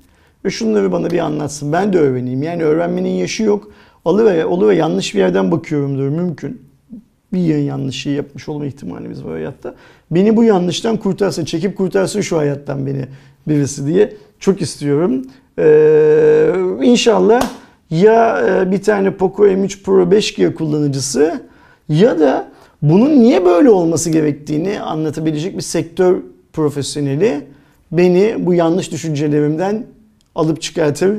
[SPEAKER 2] ve şunları bana bir anlatsın. Ben de öğreneyim. Yani öğrenmenin yaşı yok. Alıver, oluver yanlış bir yerden bakıyorumdur mümkün. Bir yayın yanlışı yapmış olma ihtimalimiz var hayatta. Beni bu yanlıştan kurtarsın, çekip kurtarsın şu hayattan beni birisi diye çok istiyorum. Ee, inşallah ya e, bir tane Poco M3 Pro 5G kullanıcısı ya da bunun niye böyle olması gerektiğini anlatabilecek bir sektör profesyoneli beni bu yanlış düşüncelerimden alıp çıkartır,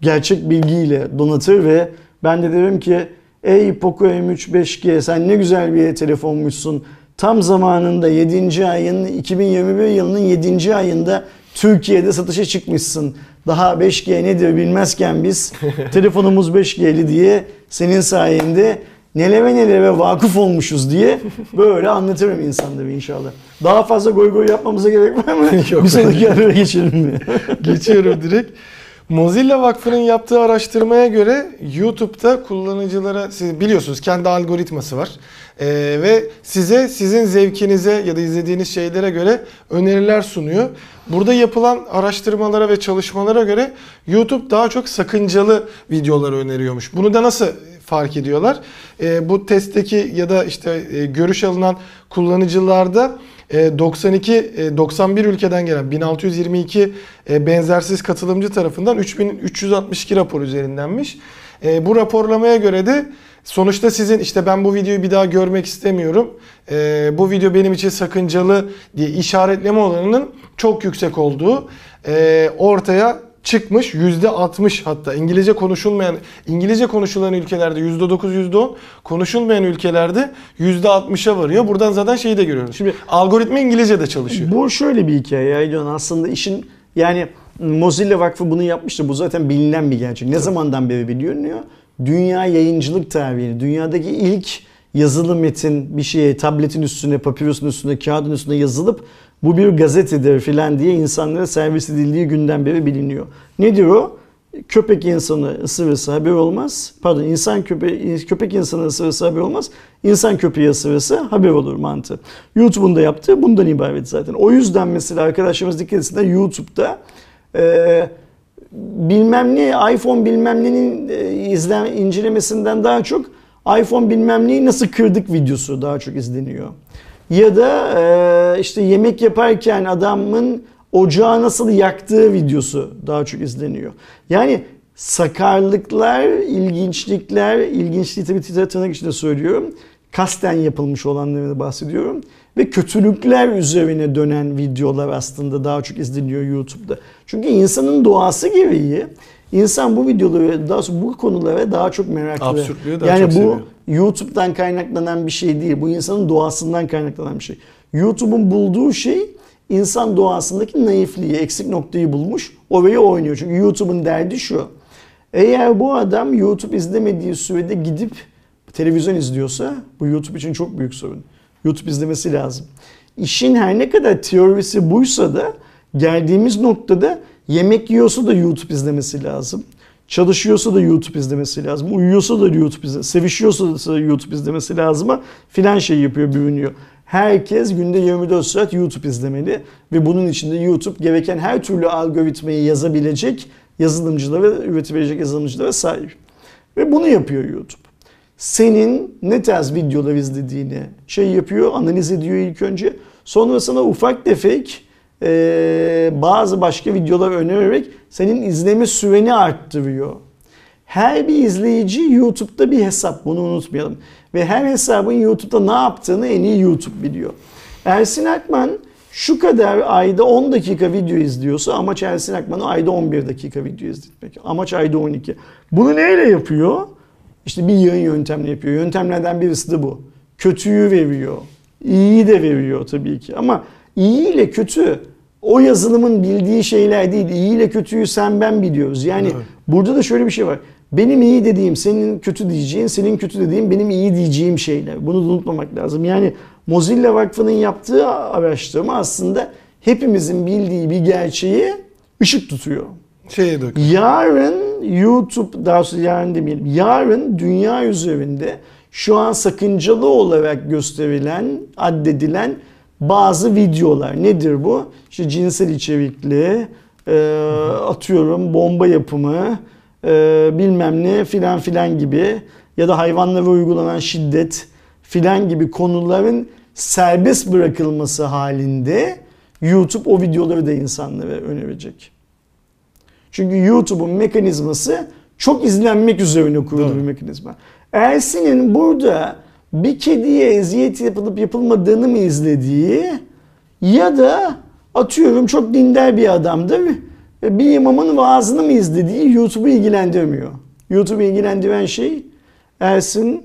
[SPEAKER 2] gerçek bilgiyle donatır ve ben de derim ki ey Poco M3 5G sen ne güzel bir telefonmuşsun. Tam zamanında 7. ayın 2021 yılının 7. ayında Türkiye'de satışa çıkmışsın. Daha 5G nedir bilmezken biz telefonumuz 5G'li diye senin sayende nelere nelere vakıf olmuşuz diye böyle anlatırım insanlara inşallah. Daha fazla goy goy yapmamıza gerek var mı?
[SPEAKER 1] Yok.
[SPEAKER 2] bir sonraki habere geçelim mi?
[SPEAKER 1] Geçiyorum direkt. Mozilla Vakfı'nın yaptığı araştırmaya göre YouTube'da kullanıcılara siz biliyorsunuz kendi algoritması var. Ee, ve size sizin zevkinize ya da izlediğiniz şeylere göre öneriler sunuyor. Burada yapılan araştırmalara ve çalışmalara göre YouTube daha çok sakıncalı videoları öneriyormuş. Bunu da nasıl fark ediyorlar. E, bu testteki ya da işte e, görüş alınan kullanıcılarda e, 92 e, 91 ülkeden gelen 1622 e, benzersiz katılımcı tarafından 3362 rapor üzerindenmiş. E, bu raporlamaya göre de sonuçta sizin işte ben bu videoyu bir daha görmek istemiyorum. e, bu video benim için sakıncalı diye işaretleme oranının çok yüksek olduğu e, ortaya çıkmış. %60 hatta İngilizce konuşulmayan, İngilizce konuşulan ülkelerde %9, %10, konuşulmayan ülkelerde %60'a varıyor. Buradan zaten şeyi de görüyoruz. Şimdi algoritma İngilizce de çalışıyor.
[SPEAKER 2] Bu şöyle bir hikaye ya İlhan. Aslında işin yani Mozilla Vakfı bunu yapmıştı. Bu zaten bilinen bir gerçek. Ne zamandan beri biliniyor? Dünya yayıncılık tarihini, dünyadaki ilk yazılı metin bir şeye tabletin üstüne, papirüsün üstüne, kağıdın üstüne yazılıp bu bir gazetedir filan diye insanlara servis edildiği günden beri biliniyor. Nedir o? Köpek insanı ısırırsa haber olmaz. Pardon insan köpe köpek insanı ısırırsa haber olmaz. İnsan köpeği ısırırsa haber olur mantığı. YouTube'un da yaptığı bundan ibaret zaten. O yüzden mesela arkadaşlarımız dikkat etsinler YouTube'da e, bilmem ne iPhone bilmem nenin e, izlen, incelemesinden daha çok iPhone bilmem neyi nasıl kırdık videosu daha çok izleniyor. Ya da e, işte yemek yaparken adamın ocağı nasıl yaktığı videosu daha çok izleniyor. Yani sakarlıklar, ilginçlikler, ilginçliği tabii tırnak içinde söylüyorum. Kasten yapılmış olanlarını bahsediyorum. Ve kötülükler üzerine dönen videolar aslında daha çok izleniyor YouTube'da. Çünkü insanın doğası gereği insan bu videoları, daha sonra bu konulara daha çok meraklı.
[SPEAKER 1] Absürtlüğü daha
[SPEAKER 2] yani
[SPEAKER 1] çok
[SPEAKER 2] bu
[SPEAKER 1] seviyor.
[SPEAKER 2] YouTube'dan kaynaklanan bir şey değil. Bu insanın doğasından kaynaklanan bir şey. YouTube'un bulduğu şey insan doğasındaki naifliği, eksik noktayı bulmuş. Oraya oynuyor. Çünkü YouTube'un derdi şu. Eğer bu adam YouTube izlemediği sürede gidip televizyon izliyorsa bu YouTube için çok büyük sorun. YouTube izlemesi lazım. İşin her ne kadar teorisi buysa da geldiğimiz noktada yemek yiyorsa da YouTube izlemesi lazım. Çalışıyorsa da YouTube izlemesi lazım. Uyuyorsa da YouTube izlemesi, sevişiyorsa da YouTube izlemesi lazım. Filan şey yapıyor, bürünüyor. Herkes günde 24 saat YouTube izlemeli ve bunun içinde YouTube gereken her türlü algoritmayı yazabilecek yazılımcılara, üretebilecek yazılımcılara sahip. Ve bunu yapıyor YouTube. Senin ne tarz videolar izlediğini şey yapıyor, analiz ediyor ilk önce. Sonra sana ufak tefek e, bazı başka videolar önererek senin izleme süreni arttırıyor. Her bir izleyici YouTube'da bir hesap bunu unutmayalım. Ve her hesabın YouTube'da ne yaptığını en iyi YouTube biliyor. Ersin Akman şu kadar ayda 10 dakika video izliyorsa amaç Ersin Akman'ı ayda 11 dakika video izletmek. Amaç ayda 12. Bunu neyle yapıyor? İşte bir yayın yöntemle yapıyor. Yöntemlerden birisi de bu. Kötüyü veriyor. İyiyi de veriyor tabii ki. Ama iyi ile kötü o yazılımın bildiği şeyler değil. İyi ile kötüyü sen ben biliyoruz. Yani
[SPEAKER 1] Evet.
[SPEAKER 2] burada da şöyle bir şey var. Benim iyi dediğim senin kötü diyeceğin, senin kötü dediğim benim iyi diyeceğim şeyler. Bunu da unutmamak lazım. Yani Mozilla Vakfı'nın yaptığı araştırma aslında hepimizin bildiği bir gerçeği ışık tutuyor.
[SPEAKER 1] Şeye dök.
[SPEAKER 2] Yarın YouTube, daha sonra yarın demeyelim, yarın dünya üzerinde şu an sakıncalı olarak gösterilen, addedilen bazı videolar. Nedir bu? İşte cinsel içerikli, e, atıyorum bomba yapımı, e, bilmem ne filan filan gibi ya da hayvanlara uygulanan şiddet filan gibi konuların serbest bırakılması halinde YouTube o videoları da insanlara önerecek. Çünkü YouTube'un mekanizması çok izlenmek üzerine kurulu bir mekanizma. Ersin'in burada bir kediye eziyet yapılıp yapılmadığını mı izlediği ya da atıyorum çok dindar bir adamdır bir imamın vaazını mı izlediği YouTube'u ilgilendirmiyor. YouTube'u ilgilendiren şey Ersin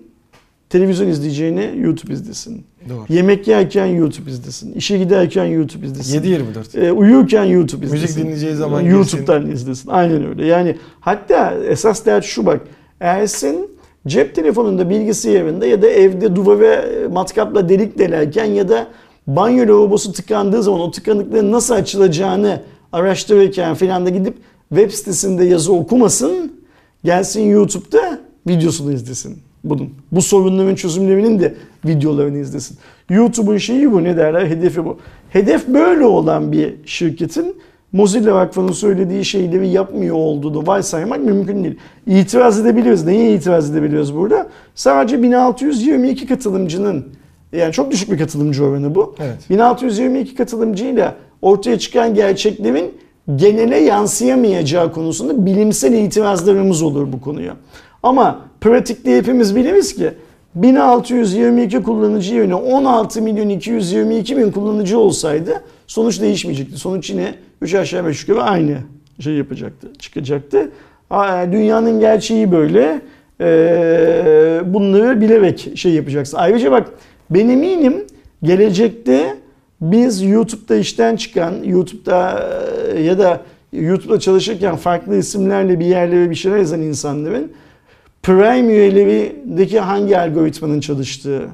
[SPEAKER 2] televizyon izleyeceğine YouTube izlesin.
[SPEAKER 1] Doğru.
[SPEAKER 2] Yemek yerken YouTube izlesin. İşe giderken YouTube izlesin.
[SPEAKER 1] 7-24.
[SPEAKER 2] E, uyurken YouTube izlesin.
[SPEAKER 1] Müzik dinleyeceği zaman
[SPEAKER 2] YouTube'dan izlesin. Aynen öyle. Yani hatta esas dert şu bak. Ersin cep telefonunda, bilgisayarında ya da evde duvara e, matkapla delik delerken ya da banyo lavabosu tıkandığı zaman o tıkanıkların nasıl açılacağını araştırırken filan da gidip web sitesinde yazı okumasın. Gelsin YouTube'da videosunu izlesin bunun. Bu sorunların çözümlerinin de videolarını izlesin. YouTube'un şeyi bu ne derler hedefi bu. Hedef böyle olan bir şirketin Mozilla Vakfı'nın söylediği şeyleri yapmıyor olduğunu varsaymak mümkün değil. İtiraz edebiliyoruz. Neye itiraz edebiliyoruz burada? Sadece 1622 katılımcının yani çok düşük bir katılımcı oranı bu.
[SPEAKER 1] Evet.
[SPEAKER 2] 1622 katılımcıyla ortaya çıkan gerçeklerin genele yansıyamayacağı konusunda bilimsel itirazlarımız olur bu konuya. Ama pratikte hepimiz biliriz ki 1622 kullanıcı yerine 16 milyon 222 bin kullanıcı olsaydı sonuç değişmeyecekti. Sonuç yine 3 aşağı 5 yukarı aynı şey yapacaktı, çıkacaktı. Aa, Dünyanın gerçeği böyle. Ee, bunları bilerek şey yapacaksın. Ayrıca bak ben eminim gelecekte biz YouTube'da işten çıkan, YouTube'da e, ya da YouTube'da çalışırken farklı isimlerle bir yerlere bir şeyler yazan insanların Prime üyelerindeki hangi algoritmanın çalıştığı,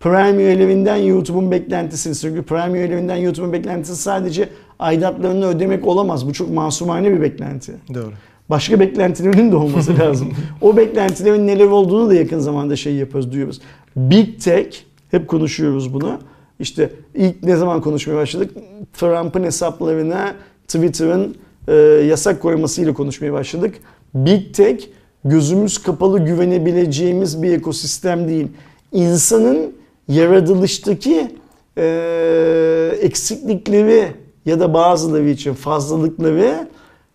[SPEAKER 2] Prime üyelerinden YouTube'un beklentisi, çünkü Prime üyelerinden YouTube'un beklentisi sadece aidatlarını ödemek olamaz. Bu çok masumane bir beklenti.
[SPEAKER 1] Doğru.
[SPEAKER 2] Başka beklentilerinin de olması lazım. o beklentilerin neler olduğunu da yakın zamanda şey yapıyoruz, duyuyoruz. Big Tech, hep konuşuyoruz bunu. İşte ilk ne zaman konuşmaya başladık? Trump'ın hesaplarına Twitter'ın e, yasak koymasıyla konuşmaya başladık. Big Tech gözümüz kapalı güvenebileceğimiz bir ekosistem değil. İnsanın yaratılıştaki e, eksiklikleri ya da bazıları için fazlalıkları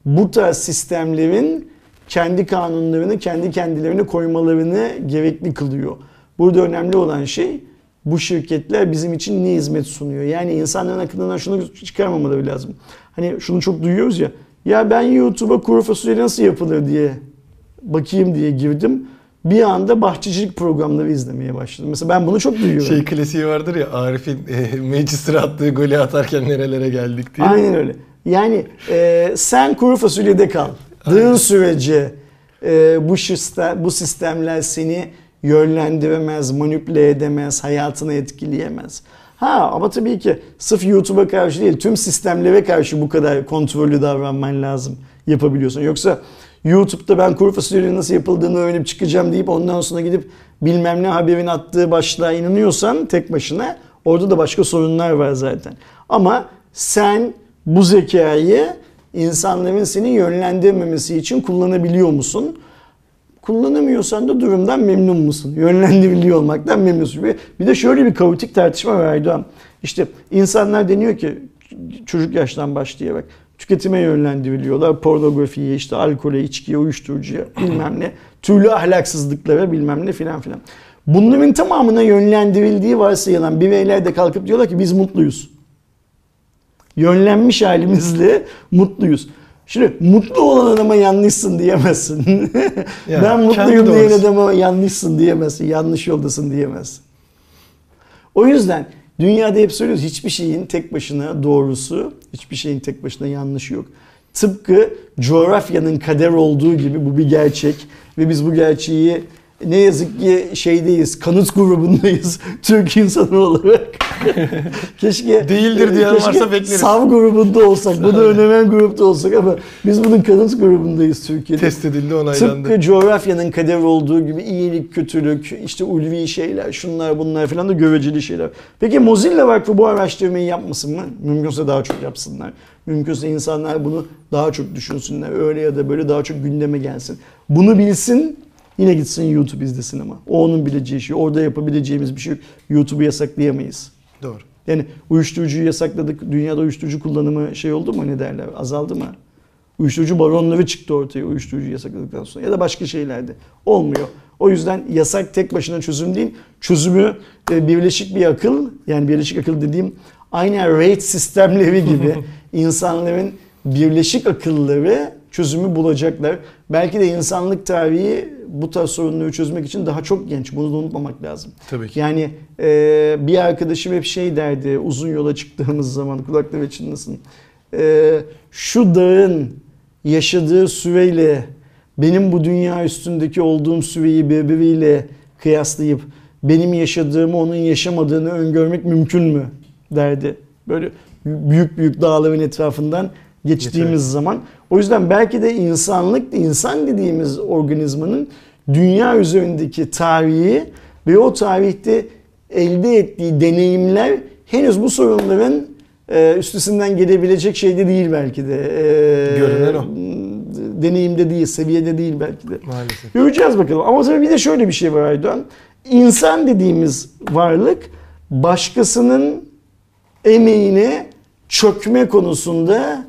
[SPEAKER 2] bu tarz sistemlerin kendi kanunlarını kendi kendilerine koymalarını gerekli kılıyor. Burada önemli olan şey bu şirketler bizim için ne hizmet sunuyor? Yani insanların aklından şunu çıkarmamaları lazım. Hani şunu çok duyuyoruz ya. Ya ben YouTube'a kuru fasulye nasıl yapılır diye bakayım diye girdim. Bir anda bahçecilik programları izlemeye başladım. Mesela ben bunu çok duyuyorum.
[SPEAKER 1] Şey klasiği vardır ya Arif'in e, Manchester'a attığı golü atarken nerelere geldik diye.
[SPEAKER 2] Aynen öyle. Yani e, sen kuru fasulyede kal. Dığın sürece e, bu, sistem, bu sistemler seni yönlendiremez, manipüle edemez, hayatını etkileyemez. Ha ama tabii ki sırf YouTube'a karşı değil, tüm sistemlere karşı bu kadar kontrollü davranman lazım yapabiliyorsun. Yoksa YouTube'da ben kuru fasulyenin nasıl yapıldığını öğrenip çıkacağım deyip ondan sonra gidip bilmem ne haberin attığı başlığa inanıyorsan tek başına orada da başka sorunlar var zaten. Ama sen bu zekayı insanların seni yönlendirmemesi için kullanabiliyor musun? Kullanamıyorsan da durumdan memnun musun? Yönlendiriliyor olmaktan memnunsun. Bir de şöyle bir kaotik tartışma var Aydoğan. İşte insanlar deniyor ki çocuk yaştan başlayarak tüketime yönlendiriliyorlar. Pornografiye, işte alkole, içkiye, uyuşturucuya bilmem ne. Türlü ahlaksızlıklara bilmem ne filan filan. Bunların tamamına yönlendirildiği varsayılan bireyler de kalkıp diyorlar ki biz mutluyuz. Yönlenmiş halimizle mutluyuz. Şimdi mutlu olan adama yanlışsın diyemezsin.
[SPEAKER 1] Yani
[SPEAKER 2] ben mutluyum diyen adama yanlışsın diyemezsin. Yanlış yoldasın diyemezsin. O yüzden dünyada hep söylüyoruz hiçbir şeyin tek başına doğrusu, hiçbir şeyin tek başına yanlışı yok. Tıpkı coğrafyanın kader olduğu gibi bu bir gerçek ve biz bu gerçeği ne yazık ki şeydeyiz, kanıt grubundayız Türk insanı olarak. keşke
[SPEAKER 1] Değildir diyen
[SPEAKER 2] keşke
[SPEAKER 1] varsa bekleriz.
[SPEAKER 2] Sav grubunda olsak, bunu önemen grupta olsak ama biz bunun kanıt grubundayız Türkiye'de.
[SPEAKER 1] Test edildi onaylandı.
[SPEAKER 2] Tıpkı coğrafyanın kaderi olduğu gibi iyilik, kötülük, işte ulvi şeyler, şunlar bunlar falan da göreceli şeyler. Peki Mozilla Vakfı bu araştırmayı yapmasın mı? Mümkünse daha çok yapsınlar. Mümkünse insanlar bunu daha çok düşünsünler. Öyle ya da böyle daha çok gündeme gelsin. Bunu bilsin, yine gitsin YouTube izlesin ama. O onun bileceği şey. Orada yapabileceğimiz bir şey yok. YouTube'u yasaklayamayız.
[SPEAKER 1] Doğru.
[SPEAKER 2] Yani uyuşturucuyu yasakladık. Dünyada uyuşturucu kullanımı şey oldu mu ne derler? Azaldı mı? Uyuşturucu baronları çıktı ortaya uyuşturucu yasakladıktan sonra ya da başka şeylerde. Olmuyor. O yüzden yasak tek başına çözüm değil. Çözümü e, birleşik bir akıl yani birleşik akıl dediğim aynen rate sistemleri gibi insanların birleşik akılları çözümü bulacaklar. Belki de insanlık tarihi bu tarz sorunları çözmek için daha çok genç. Bunu da unutmamak lazım.
[SPEAKER 1] Tabii ki.
[SPEAKER 2] Yani e, bir arkadaşım hep şey derdi uzun yola çıktığımız zaman kulakları çınlasın. E, şu dağın yaşadığı süreyle benim bu dünya üstündeki olduğum süreyi birbiriyle kıyaslayıp benim yaşadığımı onun yaşamadığını öngörmek mümkün mü derdi. Böyle büyük büyük dağların etrafından geçtiğimiz
[SPEAKER 1] Geçer.
[SPEAKER 2] zaman. O yüzden belki de insanlık, insan dediğimiz organizmanın dünya üzerindeki tarihi ve o tarihte elde ettiği deneyimler henüz bu sorunların e, üstesinden gelebilecek şey de değil belki de. E,
[SPEAKER 1] Görünen o.
[SPEAKER 2] Deneyimde değil, seviyede değil belki de.
[SPEAKER 1] Maalesef.
[SPEAKER 2] Göreceğiz bakalım. Ama tabii bir de şöyle bir şey var Aydoğan. İnsan dediğimiz varlık başkasının emeğine çökme konusunda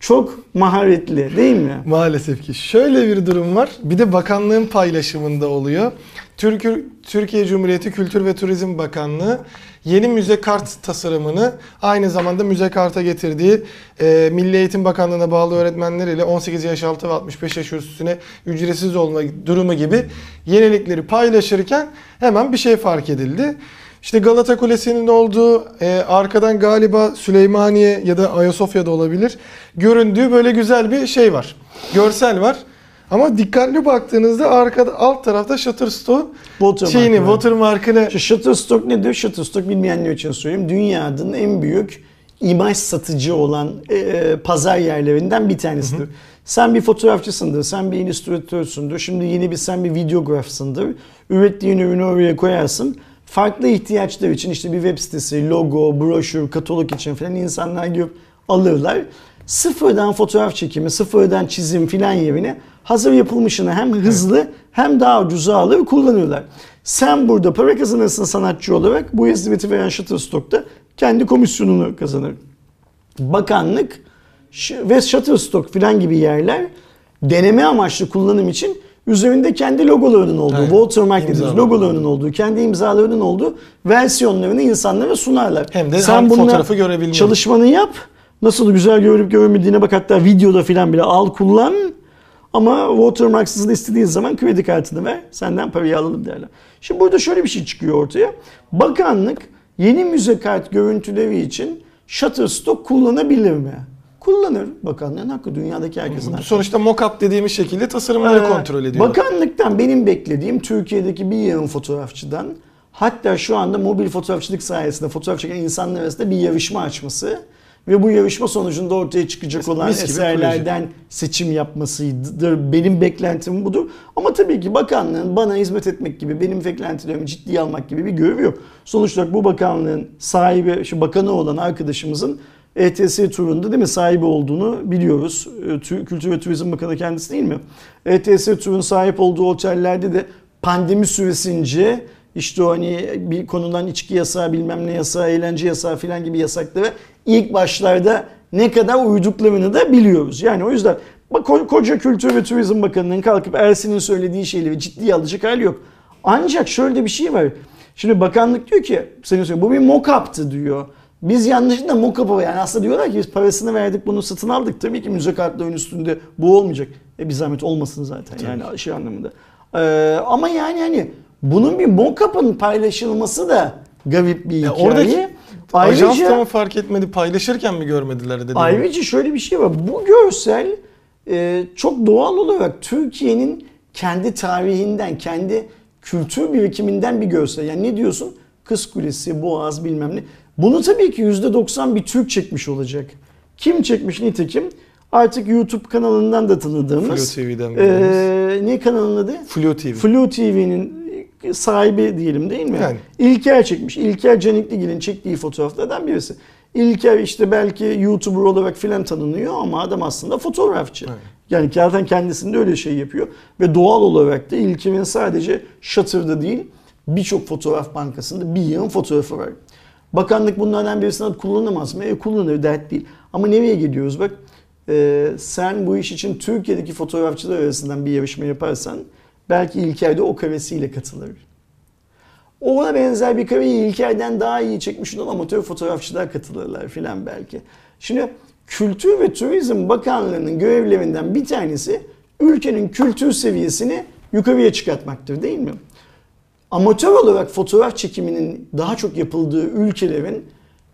[SPEAKER 2] çok maharetli değil mi?
[SPEAKER 1] Maalesef ki. Şöyle bir durum var. Bir de bakanlığın paylaşımında oluyor. Türk, Türkiye Cumhuriyeti Kültür ve Turizm Bakanlığı yeni müze kart tasarımını aynı zamanda müze karta getirdiği e, Milli Eğitim Bakanlığı'na bağlı öğretmenler ile 18 yaş altı ve 65 yaş üstüne ücretsiz olma durumu gibi yenilikleri paylaşırken hemen bir şey fark edildi. İşte Galata Kulesi'nin olduğu e, arkadan galiba Süleymaniye ya da Ayasofya'da olabilir. Göründüğü böyle güzel bir şey var. Görsel var. Ama dikkatli baktığınızda arkada alt tarafta Shutterstock
[SPEAKER 2] Watermark
[SPEAKER 1] şeyini,
[SPEAKER 2] var.
[SPEAKER 1] watermark'ını
[SPEAKER 2] Şu Shutterstock nedir? Shutterstock bilmeyenler için söyleyeyim. Dünyanın en büyük imaj satıcı olan e, pazar yerlerinden bir tanesidir. Sen bir fotoğrafçısındır, sen bir illüstratörsündür. Şimdi yeni bir sen bir videografsındır. Ürettiğin ürünü oraya koyarsın. Farklı ihtiyaçlar için işte bir web sitesi, logo, broşür, katalog için falan insanlar girip alırlar. Sıfırdan fotoğraf çekimi, sıfırdan çizim filan yerine hazır yapılmışını hem hızlı hem daha ucuza alır kullanıyorlar. Sen burada para kazanırsın sanatçı olarak bu hizmeti veren Shutterstock'ta kendi komisyonunu kazanır. Bakanlık ve Shutterstock filan gibi yerler deneme amaçlı kullanım için üzerinde kendi logolarının olduğu,
[SPEAKER 1] Evet.
[SPEAKER 2] watermark dediğimiz logolarının olduğu, kendi imzalarının olduğu versiyonlarını insanlara sunarlar.
[SPEAKER 1] Hem de hem
[SPEAKER 2] bununla
[SPEAKER 1] fotoğrafı görebilmeli.
[SPEAKER 2] Çalışmanı yap. Nasıl güzel görüp görmediğine bak hatta videoda filan bile al kullan. Ama watermarksız da istediğin zaman kredi kartını ver. Senden parayı alalım derler. Şimdi burada şöyle bir şey çıkıyor ortaya. Bakanlık yeni müze kart görüntüleri için Shutterstock kullanabilir mi? Kullanır. Bakanlığın hakkı dünyadaki herkesin hakkı.
[SPEAKER 1] sonuçta mock-up dediğimiz şekilde tasarımları
[SPEAKER 2] Ee,
[SPEAKER 1] kontrol ediyor.
[SPEAKER 2] Bakanlıktan benim beklediğim Türkiye'deki bir yığın fotoğrafçıdan hatta şu anda mobil fotoğrafçılık sayesinde fotoğraf çeken insanlar arasında bir yarışma açması ve bu yarışma sonucunda ortaya çıkacak olan
[SPEAKER 1] mis gibi
[SPEAKER 2] eserlerden seçim yapmasıdır. Benim beklentim budur. Ama tabii ki bakanlığın bana hizmet etmek gibi, benim beklentilerimi ciddiye almak gibi bir görevi yok. Sonuçta bu bakanlığın sahibi, şu bakanı olan arkadaşımızın ETS turunda değil mi sahibi olduğunu biliyoruz. Tü- Kültür ve Turizm Bakanı kendisi değil mi? ETS turun sahip olduğu otellerde de pandemi süresince işte o hani bir konudan içki yasağı bilmem ne yasağı, eğlence yasağı filan gibi yasaklara ilk başlarda ne kadar uyduklarını da biliyoruz. Yani o yüzden bak ko- koca Kültür ve Turizm Bakanı'nın kalkıp Ersin'in söylediği şeyleri ciddiye alacak hali yok. Ancak şöyle bir şey var. Şimdi bakanlık diyor ki senin söylediğin bu bir mock-up'tı diyor. Biz yanlışlıkla mock-up'ı yani aslında diyorlar ki biz parasını verdik bunu satın aldık. Tabii ki müze kartlarının üstünde bu olmayacak. E bir zahmet olmasın zaten yani şey anlamında. Ee, ama yani hani bunun bir mock-up'ın paylaşılması da garip bir
[SPEAKER 1] Ya
[SPEAKER 2] hikaye.
[SPEAKER 1] oradaki Ajans da
[SPEAKER 2] Ayrıca,
[SPEAKER 1] mı fark etmedi, paylaşırken mi görmediler dedi.
[SPEAKER 2] ayrıca şöyle bir şey var. Bu görsel e, çok doğal olarak Türkiye'nin kendi tarihinden, kendi kültür birikiminden bir görsel. Yani ne diyorsun? Kız Kulesi, Boğaz bilmem ne. Bunu tabii ki %90 bir Türk çekmiş olacak. Kim çekmiş nitekim? Artık YouTube kanalından da tanıdığımız.
[SPEAKER 1] Flu TV'den
[SPEAKER 2] e, ne kanalın adı?
[SPEAKER 1] Flu TV.
[SPEAKER 2] Flu TV'nin sahibi diyelim değil mi?
[SPEAKER 1] Yani.
[SPEAKER 2] İlker çekmiş. İlker Canikligil'in çektiği fotoğraflardan birisi. İlker işte belki YouTuber olarak filan tanınıyor ama adam aslında fotoğrafçı.
[SPEAKER 1] Evet.
[SPEAKER 2] Yani zaten kendisinde öyle şey yapıyor. Ve doğal olarak da İlker'in sadece Shutter'da değil birçok fotoğraf bankasında bir yığın fotoğrafı var. Bakanlık bunlardan birisini kullanamaz mı? E kullanır dert değil. Ama nereye gidiyoruz bak. e, sen bu iş için Türkiye'deki fotoğrafçılar arasından bir yarışma yaparsan belki İlker de o karesiyle katılır. Ona benzer bir kareyi İlker'den daha iyi çekmiş olan amatör fotoğrafçılar katılırlar filan belki. Şimdi Kültür ve Turizm Bakanlığı'nın görevlerinden bir tanesi ülkenin kültür seviyesini yukarıya çıkartmaktır değil mi? Amatör olarak fotoğraf çekiminin daha çok yapıldığı ülkelerin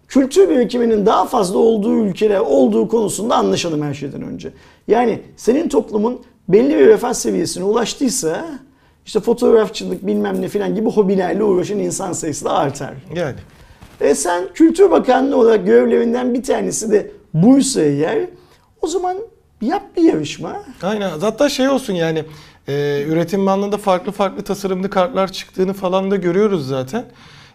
[SPEAKER 2] kültür birikiminin daha fazla olduğu ülkeler olduğu konusunda anlaşalım her şeyden önce. Yani senin toplumun belli bir refah seviyesine ulaştıysa işte fotoğrafçılık bilmem ne filan gibi hobilerle uğraşan insan sayısı da artar.
[SPEAKER 1] Yani.
[SPEAKER 2] E sen Kültür Bakanlığı olarak görevlerinden bir tanesi de buysa eğer o zaman yap bir yarışma.
[SPEAKER 1] Aynen. Hatta şey olsun yani e, üretim bandında farklı farklı tasarımlı kartlar çıktığını falan da görüyoruz zaten.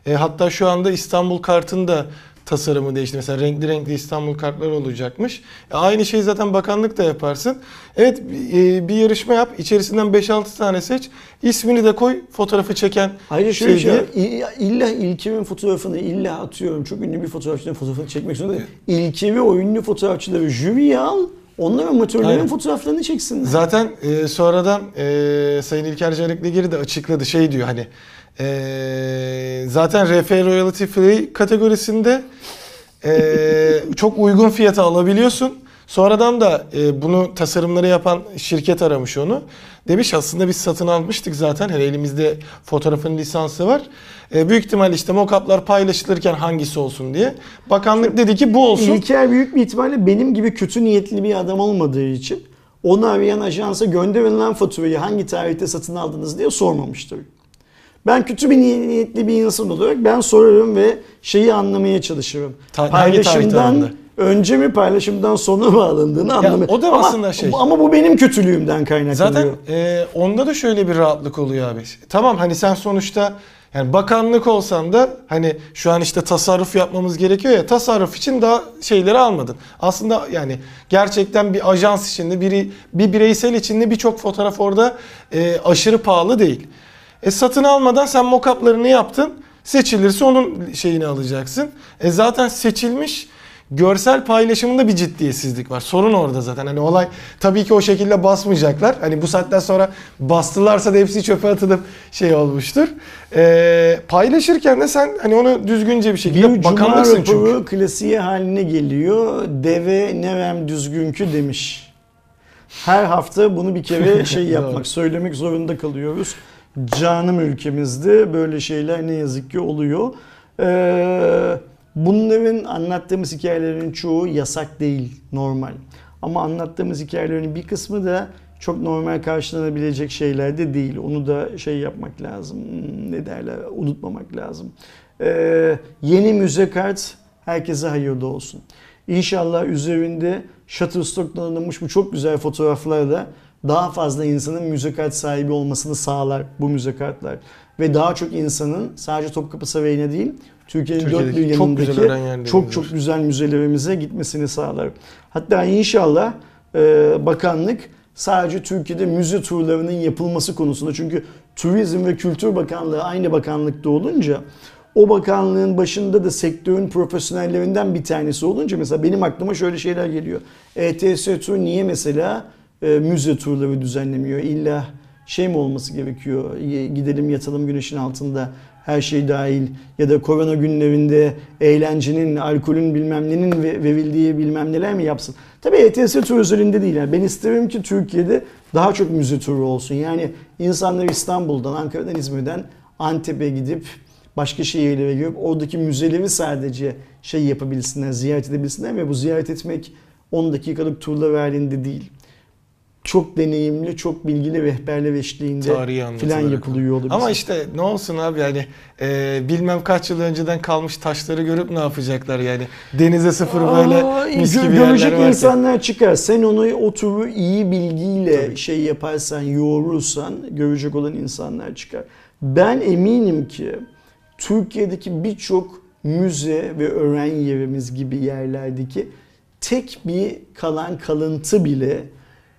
[SPEAKER 1] E, hatta şu anda İstanbul kartını da tasarımı değişti. Mesela renkli renkli İstanbul kartları olacakmış. E, aynı şeyi zaten bakanlık da yaparsın. Evet e, bir yarışma yap. İçerisinden 5-6 tane seç. İsmini de koy. Fotoğrafı çeken
[SPEAKER 2] Ayrıca şöyle
[SPEAKER 1] şey
[SPEAKER 2] şey İlla İlker'in fotoğrafını illa atıyorum. Çok ünlü bir fotoğrafçının fotoğrafını çekmek zorunda değil. İlker'i o ünlü fotoğrafçıları jüriye al. Onlar amatörlerin
[SPEAKER 1] Aynen.
[SPEAKER 2] fotoğraflarını çeksinler.
[SPEAKER 1] Zaten e, sonradan e, Sayın İlker Canikligeri de açıkladı şey diyor hani e, zaten RF Royalty Free kategorisinde e, çok uygun fiyata alabiliyorsun. Sonradan da e, bunu tasarımları yapan şirket aramış onu. Demiş aslında biz satın almıştık zaten. Hani elimizde fotoğrafın lisansı var. E, büyük ihtimal işte mock-up'lar paylaşılırken hangisi olsun diye. Bakanlık dedi ki bu olsun.
[SPEAKER 2] İlker büyük bir ihtimalle benim gibi kötü niyetli bir adam olmadığı için onu arayan ajansa gönderilen faturayı hangi tarihte satın aldınız diye sormamıştır. Ben kötü bir niyetli bir insan olarak ben sorarım ve şeyi anlamaya çalışırım.
[SPEAKER 1] Ta- hangi
[SPEAKER 2] paylaşımdan? Önce mi paylaşımdan sonra mı alındığını anlamaya
[SPEAKER 1] o da
[SPEAKER 2] ama,
[SPEAKER 1] aslında şey.
[SPEAKER 2] Ama bu benim kötülüğümden kaynaklanıyor.
[SPEAKER 1] Zaten e, onda da şöyle bir rahatlık oluyor abi. Tamam hani sen sonuçta yani bakanlık olsan da hani şu an işte tasarruf yapmamız gerekiyor ya tasarruf için daha şeyleri almadın. Aslında yani gerçekten bir ajans içinde biri bir bireysel içinde birçok fotoğraf orada e, aşırı pahalı değil. E satın almadan sen mock-up'larını yaptın. Seçilirse onun şeyini alacaksın. E zaten seçilmiş görsel paylaşımında bir ciddiyetsizlik var. Sorun orada zaten. Hani olay tabii ki o şekilde basmayacaklar. Hani bu saatten sonra bastılarsa da hepsi çöpe atılıp şey olmuştur. Ee, paylaşırken de sen hani onu düzgünce bir şekilde
[SPEAKER 2] bir
[SPEAKER 1] bakanlıksın çünkü.
[SPEAKER 2] klasiğe haline geliyor. Deve nevem düzgünkü demiş. Her hafta bunu bir kere şey yapmak, söylemek zorunda kalıyoruz. Canım ülkemizde böyle şeyler ne yazık ki oluyor. Ee, bunların anlattığımız hikayelerin çoğu yasak değil, normal. Ama anlattığımız hikayelerin bir kısmı da çok normal karşılanabilecek şeyler de değil. Onu da şey yapmak lazım, hmm, ne derler, unutmamak lazım. Ee, yeni müze kart herkese hayırlı olsun. İnşallah üzerinde Shutterstock'tan alınmış bu çok güzel fotoğraflarla daha fazla insanın müze kart sahibi olmasını sağlar bu müze kartlar. Ve daha çok insanın sadece Topkapı Sarayı'na değil Türkiye'nin dört bir
[SPEAKER 1] Türkiye'deki çok güzel
[SPEAKER 2] yanındaki çok çok güzel müzelerimize gitmesini sağlar. Hatta inşallah e, bakanlık sadece Türkiye'de müze turlarının yapılması konusunda çünkü Turizm ve Kültür Bakanlığı aynı bakanlıkta olunca o bakanlığın başında da sektörün profesyonellerinden bir tanesi olunca mesela benim aklıma şöyle şeyler geliyor. ETS Tur niye mesela e, müze turları düzenlemiyor? İlla şey mi olması gerekiyor? Gidelim yatalım güneşin altında her şey dahil ya da korona günlerinde eğlencenin, alkolün bilmem nenin ve- verildiği bilmem neler mi yapsın? Tabii ETS tur özelinde değil. Yani ben isterim ki Türkiye'de daha çok müze turu olsun. Yani insanlar İstanbul'dan, Ankara'dan, İzmir'den Antep'e gidip başka şehirlere girip oradaki müzeleri sadece şey yapabilsinler, ziyaret edebilsinler ve bu ziyaret etmek 10 dakikalık turlar halinde değil. Çok deneyimli, çok bilgili rehberler eşliğinde filan yapılıyor olabilir.
[SPEAKER 1] Ama işte ne olsun abi yani e, bilmem kaç yıl önceden kalmış taşları görüp ne yapacaklar yani. Denize sıfır böyle
[SPEAKER 2] Aa,
[SPEAKER 1] mis
[SPEAKER 2] gö-
[SPEAKER 1] gibi
[SPEAKER 2] görecek
[SPEAKER 1] yerler varken.
[SPEAKER 2] insanlar çıkar. Sen onu o turu iyi bilgiyle şey yaparsan, yoğurursan görecek olan insanlar çıkar. Ben eminim ki Türkiye'deki birçok müze ve öğren yerimiz gibi yerlerdeki tek bir kalan kalıntı bile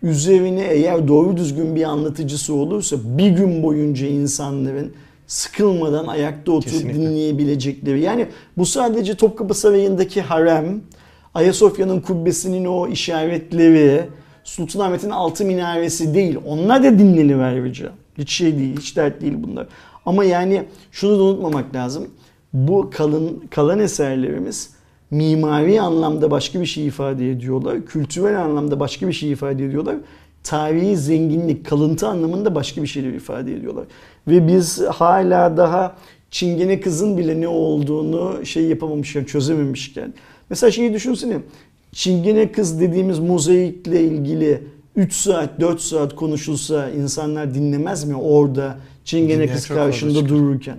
[SPEAKER 2] üzerine eğer doğru düzgün bir anlatıcısı olursa bir gün boyunca insanların sıkılmadan ayakta oturup
[SPEAKER 1] Kesinlikle.
[SPEAKER 2] dinleyebilecekleri. Yani bu sadece Topkapı Sarayı'ndaki harem, Ayasofya'nın kubbesinin o işaretleri, Sultanahmet'in altı minaresi değil. Onlar da dinlenir ayrıca. Hiç şey değil, hiç dert değil bunlar. Ama yani şunu da unutmamak lazım. Bu kalın kalan eserlerimiz mimari anlamda başka bir şey ifade ediyorlar. Kültürel anlamda başka bir şey ifade ediyorlar. Tarihi zenginlik, kalıntı anlamında başka bir şeyler ifade ediyorlar. Ve biz hala daha Çingene kızın bile ne olduğunu şey yapamamışken, çözememişken. Mesela şeyi düşünsene. Çingene kız dediğimiz mozaikle ilgili 3 saat 4 saat konuşulsa insanlar dinlemez mi orada Çingene
[SPEAKER 1] Dinleyen
[SPEAKER 2] kız karşında dururken?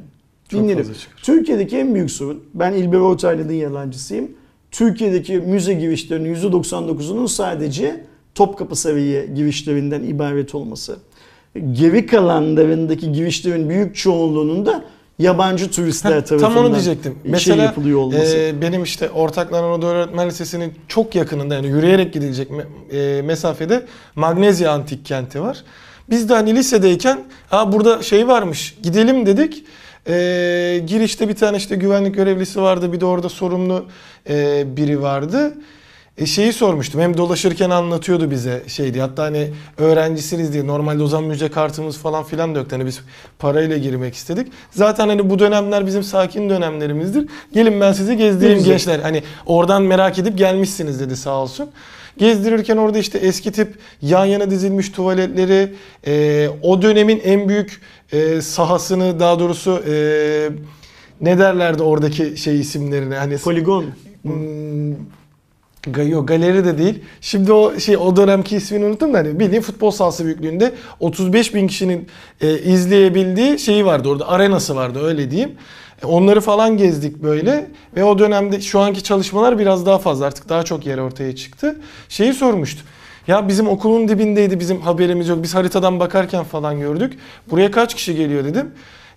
[SPEAKER 1] Çıkar.
[SPEAKER 2] Türkiye'deki en büyük sorun, ben İlber Ortaylı'nın yalancısıyım. Türkiye'deki müze girişlerinin %99'unun sadece Topkapı Sarayı girişlerinden ibaret olması. Geri kalanlarındaki girişlerin büyük çoğunluğunun da yabancı turistler tarafından
[SPEAKER 1] Tam onu diyecektim.
[SPEAKER 2] şey
[SPEAKER 1] Mesela
[SPEAKER 2] yapılıyor olması.
[SPEAKER 1] e, benim işte Ortaklar Anadolu Öğretmen Lisesi'nin çok yakınında yani yürüyerek gidilecek me- e, mesafede Magnezya Antik Kenti var. Biz de hani lisedeyken ha burada şey varmış gidelim dedik. E, girişte bir tane işte güvenlik görevlisi vardı bir de orada sorumlu e, biri vardı. E şeyi sormuştum. Hem dolaşırken anlatıyordu bize şeydi. Hatta hani öğrencisiniz diye normalde o zaman müze kartımız falan filan da yoktu. Hani biz parayla girmek istedik. Zaten hani bu dönemler bizim sakin dönemlerimizdir. Gelin ben sizi gezdireyim gençler. Hani oradan merak edip gelmişsiniz dedi sağ olsun. Gezdirirken orada işte eski tip yan yana dizilmiş tuvaletleri, e, o dönemin en büyük e, sahasını daha doğrusu e, ne derlerdi oradaki şey isimlerini hani
[SPEAKER 2] Poligon.
[SPEAKER 1] Hmm, Ga- Yok galeri de değil. Şimdi o şey o dönemki ismini unuttum da hani bildiğin futbol sahası büyüklüğünde 35 bin kişinin e, izleyebildiği şeyi vardı orada arenası vardı öyle diyeyim. E, onları falan gezdik böyle ve o dönemde şu anki çalışmalar biraz daha fazla artık daha çok yer ortaya çıktı. Şeyi sormuştu. Ya bizim okulun dibindeydi bizim haberimiz yok. Biz haritadan bakarken falan gördük. Buraya kaç kişi geliyor dedim.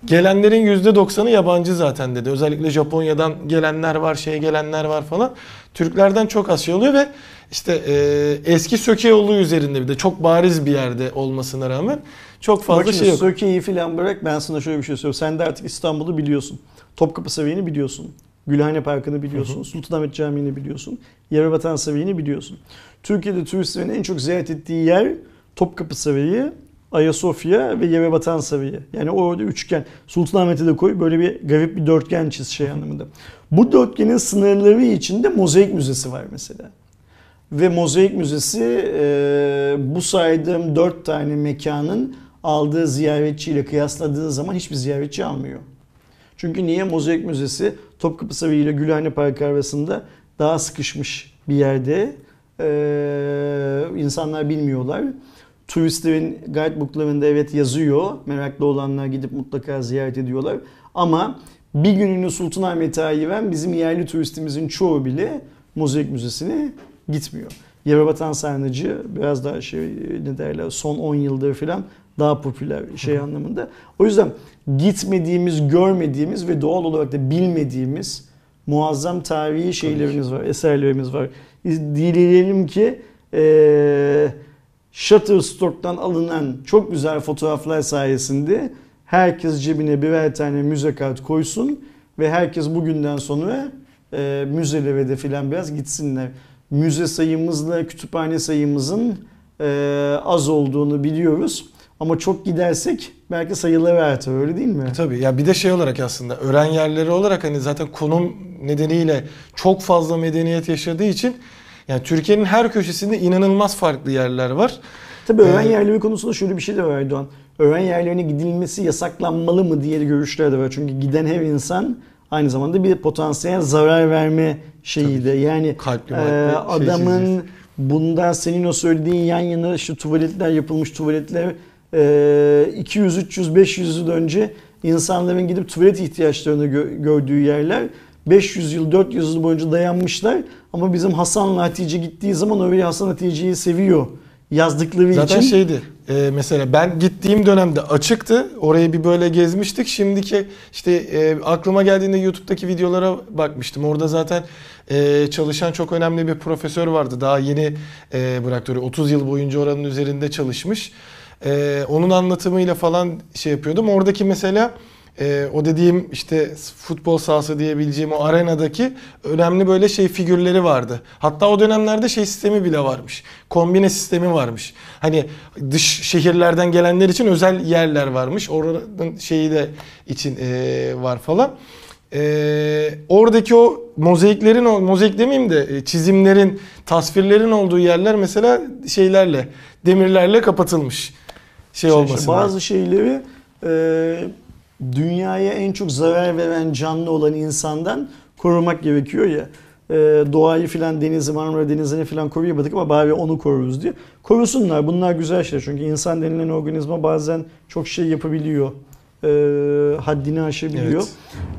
[SPEAKER 1] Gelenlerin %90'ı yabancı zaten dedi. Özellikle Japonya'dan gelenler var, şey gelenler var falan. Türklerden çok az şey oluyor ve işte e, eski Söke yolu üzerinde bir de çok bariz bir yerde olmasına rağmen çok fazla
[SPEAKER 2] Bak
[SPEAKER 1] şey yok.
[SPEAKER 2] Söke'yi falan bırak ben sana şöyle bir şey söyleyeyim. Sen de artık İstanbul'u biliyorsun. Topkapı Sarayı'nı biliyorsun. Gülhane Parkı'nı biliyorsun. Sultanahmet Camii'ni biliyorsun. Yerebatan Sarayı'nı biliyorsun. Türkiye'de turistlerin en çok ziyaret ettiği yer Topkapı Sarayı, Ayasofya ve Yerebatan Sarayı. Yani orada üçgen. Sultanahmet'i de koy böyle bir garip bir dörtgen çiz şey anlamında. Bu dörtgenin sınırları içinde mozaik müzesi var mesela. Ve Mozaik Müzesi e, bu saydığım dört tane mekanın aldığı ziyaretçiyle kıyasladığın zaman hiçbir ziyaretçi almıyor. Çünkü niye? Mozaik Müzesi Topkapı Sarayı ile Gülhane Parkı arasında daha sıkışmış bir yerde. E, insanlar bilmiyorlar. Turistlerin guidebooklarında evet yazıyor. Meraklı olanlar gidip mutlaka ziyaret ediyorlar. Ama bir gününü Sultanahmet'e ayıran bizim yerli turistimizin çoğu bile Mozaik Müzesi'ne gitmiyor. Yerebatan Sarnıcı biraz daha şey ne derler son 10 yıldır falan daha popüler şey anlamında. O yüzden gitmediğimiz, görmediğimiz ve doğal olarak da bilmediğimiz muazzam tarihi şeylerimiz var, eserlerimiz var. Dileyelim ki eee Shutterstock'tan alınan çok güzel fotoğraflar sayesinde herkes cebine birer tane müze kart koysun ve herkes bugünden sonra e, müzelere de filan biraz gitsinler. Müze sayımızla kütüphane sayımızın e, az olduğunu biliyoruz. Ama çok gidersek belki sayıları artar öyle değil mi?
[SPEAKER 1] Tabii ya bir de şey olarak aslında öğren yerleri olarak hani zaten konum nedeniyle çok fazla medeniyet yaşadığı için yani Türkiye'nin her köşesinde inanılmaz farklı yerler var.
[SPEAKER 2] Tabii öğren
[SPEAKER 1] Ee,
[SPEAKER 2] yerleri konusunda şöyle bir şey de var Erdoğan. Öğren yerlerine gidilmesi yasaklanmalı mı diye görüşler de var. Çünkü giden her insan aynı zamanda bir potansiyel zarar verme şeyi de. Yani
[SPEAKER 1] Kalpli
[SPEAKER 2] e,
[SPEAKER 1] şey
[SPEAKER 2] adamın
[SPEAKER 1] çizeceğiz.
[SPEAKER 2] bunda senin o söylediğin yan yana işte tuvaletler yapılmış tuvaletler 200, 300, 500 yıl önce insanların gidip tuvalet ihtiyaçlarını gö- gördüğü yerler 500 yıl, 400 yıl boyunca dayanmışlar. Ama bizim Hasan'la Hatice gittiği zaman öyle Hasan Hatice'yi seviyor yazdıkları
[SPEAKER 1] Zaten
[SPEAKER 2] için.
[SPEAKER 1] şeydi e, mesela ben gittiğim dönemde açıktı. Orayı bir böyle gezmiştik. Şimdiki işte e, aklıma geldiğinde YouTube'daki videolara bakmıştım. Orada zaten e, çalışan çok önemli bir profesör vardı. Daha yeni e, bıraktı. orayı. 30 yıl boyunca oranın üzerinde çalışmış. E, onun anlatımıyla falan şey yapıyordum. Oradaki mesela e, o dediğim işte futbol sahası diyebileceğim o arenadaki önemli böyle şey figürleri vardı. Hatta o dönemlerde şey sistemi bile varmış. Kombine sistemi varmış. Hani dış şehirlerden gelenler için özel yerler varmış. Oranın şeyi de için e, var falan. E, oradaki o mozaiklerin mozaik demeyeyim de e, çizimlerin, tasvirlerin olduğu yerler mesela şeylerle, demirlerle kapatılmış. Şey
[SPEAKER 2] İşte
[SPEAKER 1] olmasın.
[SPEAKER 2] bazı şeyleri e, dünyaya en çok zarar veren canlı olan insandan korumak gerekiyor ya. E, doğayı filan denizi Marmara Denizi'ni filan koruyamadık ama bari onu koruruz diye. Korusunlar bunlar güzel şeyler çünkü insan denilen organizma bazen çok şey yapabiliyor. E, haddini aşabiliyor.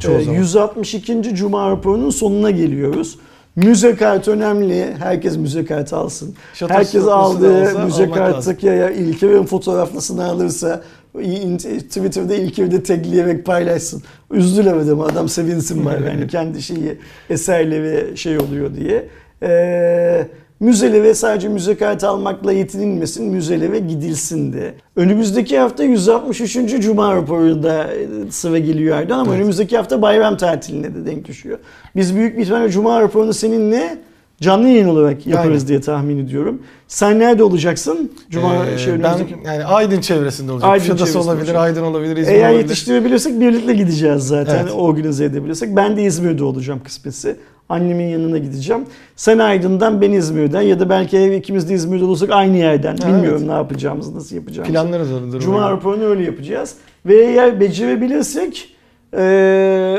[SPEAKER 1] Evet. Zaman.
[SPEAKER 2] 162. Cuma raporunun sonuna geliyoruz. Müze kart önemli. Herkes müze kartı alsın.
[SPEAKER 1] Şato
[SPEAKER 2] Herkes aldığı müze karttaki ya ilke ve fotoğraflısını alırsa Twitter'da İlker'i tagleyerek paylaşsın. Üzdüler adamı adam sevinsin bari yani kendi şeyi eserleri şey oluyor diye. Ee, müzelere sadece müze kartı almakla yetinilmesin, müzelere gidilsin de. Önümüzdeki hafta 163. Cuma raporunda e, sıra geliyor Erdoğan ama
[SPEAKER 1] Evet.
[SPEAKER 2] önümüzdeki hafta bayram tatiline de denk düşüyor. Biz büyük bir ihtimalle Cuma raporunu seninle canlı yayın olarak yaparız
[SPEAKER 1] Aynen.
[SPEAKER 2] diye tahmin ediyorum. Sen nerede olacaksın? Cuma
[SPEAKER 1] Ee,
[SPEAKER 2] şey
[SPEAKER 1] ben yani Aydın çevresinde olacak.
[SPEAKER 2] Aydın
[SPEAKER 1] Kuşadası
[SPEAKER 2] çevresinde
[SPEAKER 1] olabilir,
[SPEAKER 2] olacak.
[SPEAKER 1] Aydın olabilir, İzmir
[SPEAKER 2] Eğer
[SPEAKER 1] olabilir.
[SPEAKER 2] yetiştirebilirsek birlikte gideceğiz zaten.
[SPEAKER 1] Evet.
[SPEAKER 2] Organize edebilirsek. Ben de İzmir'de olacağım kısmetse. Annemin yanına gideceğim. Sen Aydın'dan ben İzmir'den ya da belki ev ikimiz de İzmir'de olursak aynı yerden.
[SPEAKER 1] Ha,
[SPEAKER 2] Bilmiyorum
[SPEAKER 1] evet.
[SPEAKER 2] ne yapacağımızı, nasıl yapacağımızı.
[SPEAKER 1] Planlarız onu.
[SPEAKER 2] Cuma raporunu öyle yapacağız. Ve eğer becerebilirsek e,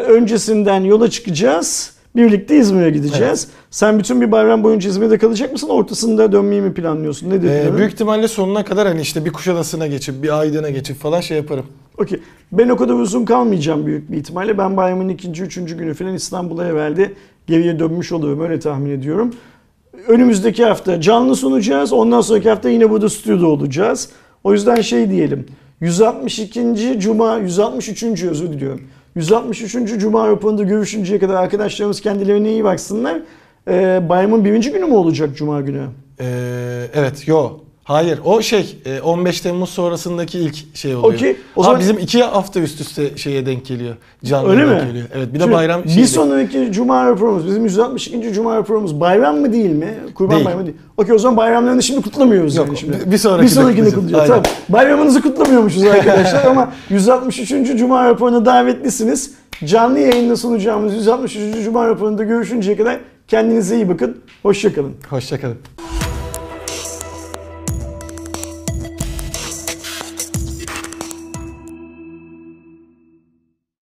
[SPEAKER 2] öncesinden yola çıkacağız. Birlikte İzmir'e gideceğiz. Sen bütün bir bayram boyunca İzmir'de kalacak mısın? Ortasında dönmeyi mi planlıyorsun? Nedir
[SPEAKER 1] Ee,
[SPEAKER 2] planın?
[SPEAKER 1] büyük ihtimalle sonuna kadar hani işte bir Kuşadası'na geçip bir Aydın'a geçip falan şey yaparım.
[SPEAKER 2] Okey. Ben o kadar uzun kalmayacağım büyük bir ihtimalle. Ben bayramın ikinci, üçüncü günü falan İstanbul'a herhalde geriye dönmüş olurum. Öyle tahmin ediyorum. Önümüzdeki hafta canlı sunacağız. Ondan sonraki hafta yine burada stüdyoda olacağız. O yüzden şey diyelim. 162. Cuma, 163. özür diliyorum. 163. Cuma raporunda görüşünceye kadar arkadaşlarımız kendilerine iyi baksınlar. Ee, bayramın birinci günü mü olacak Cuma günü?
[SPEAKER 1] Ee, evet, yo. Hayır, o şey e, 15 Temmuz sonrasındaki ilk şey oluyor.
[SPEAKER 2] Okey, o zaman-
[SPEAKER 1] bizim iki hafta üst üste şeye denk geliyor. Canlı
[SPEAKER 2] Öyle mi?
[SPEAKER 1] geliyor. Evet, bir de
[SPEAKER 2] Şimdi
[SPEAKER 1] bayram
[SPEAKER 2] Bir
[SPEAKER 1] de-
[SPEAKER 2] sonraki Cuma raporumuz, bizim 162. Cuma raporumuz bayram mı değil mi? Kurban
[SPEAKER 1] Değil.
[SPEAKER 2] bayramı değil. Okey o zaman bayramlarını şimdi kutlamıyoruz
[SPEAKER 1] Yok,
[SPEAKER 2] yani şimdi.
[SPEAKER 1] bir- sonrakinde
[SPEAKER 2] bir sonrakinde
[SPEAKER 1] kutlayacağız.
[SPEAKER 2] Tamam. Bayramınızı kutlamıyormuşuz arkadaşlar ama 163. Cuma raporuna davetlisiniz. Canlı yayında sunacağımız 163. Cuma raporunda görüşünceye kadar kendinize iyi bakın. Hoşçakalın.
[SPEAKER 1] Hoşçakalın.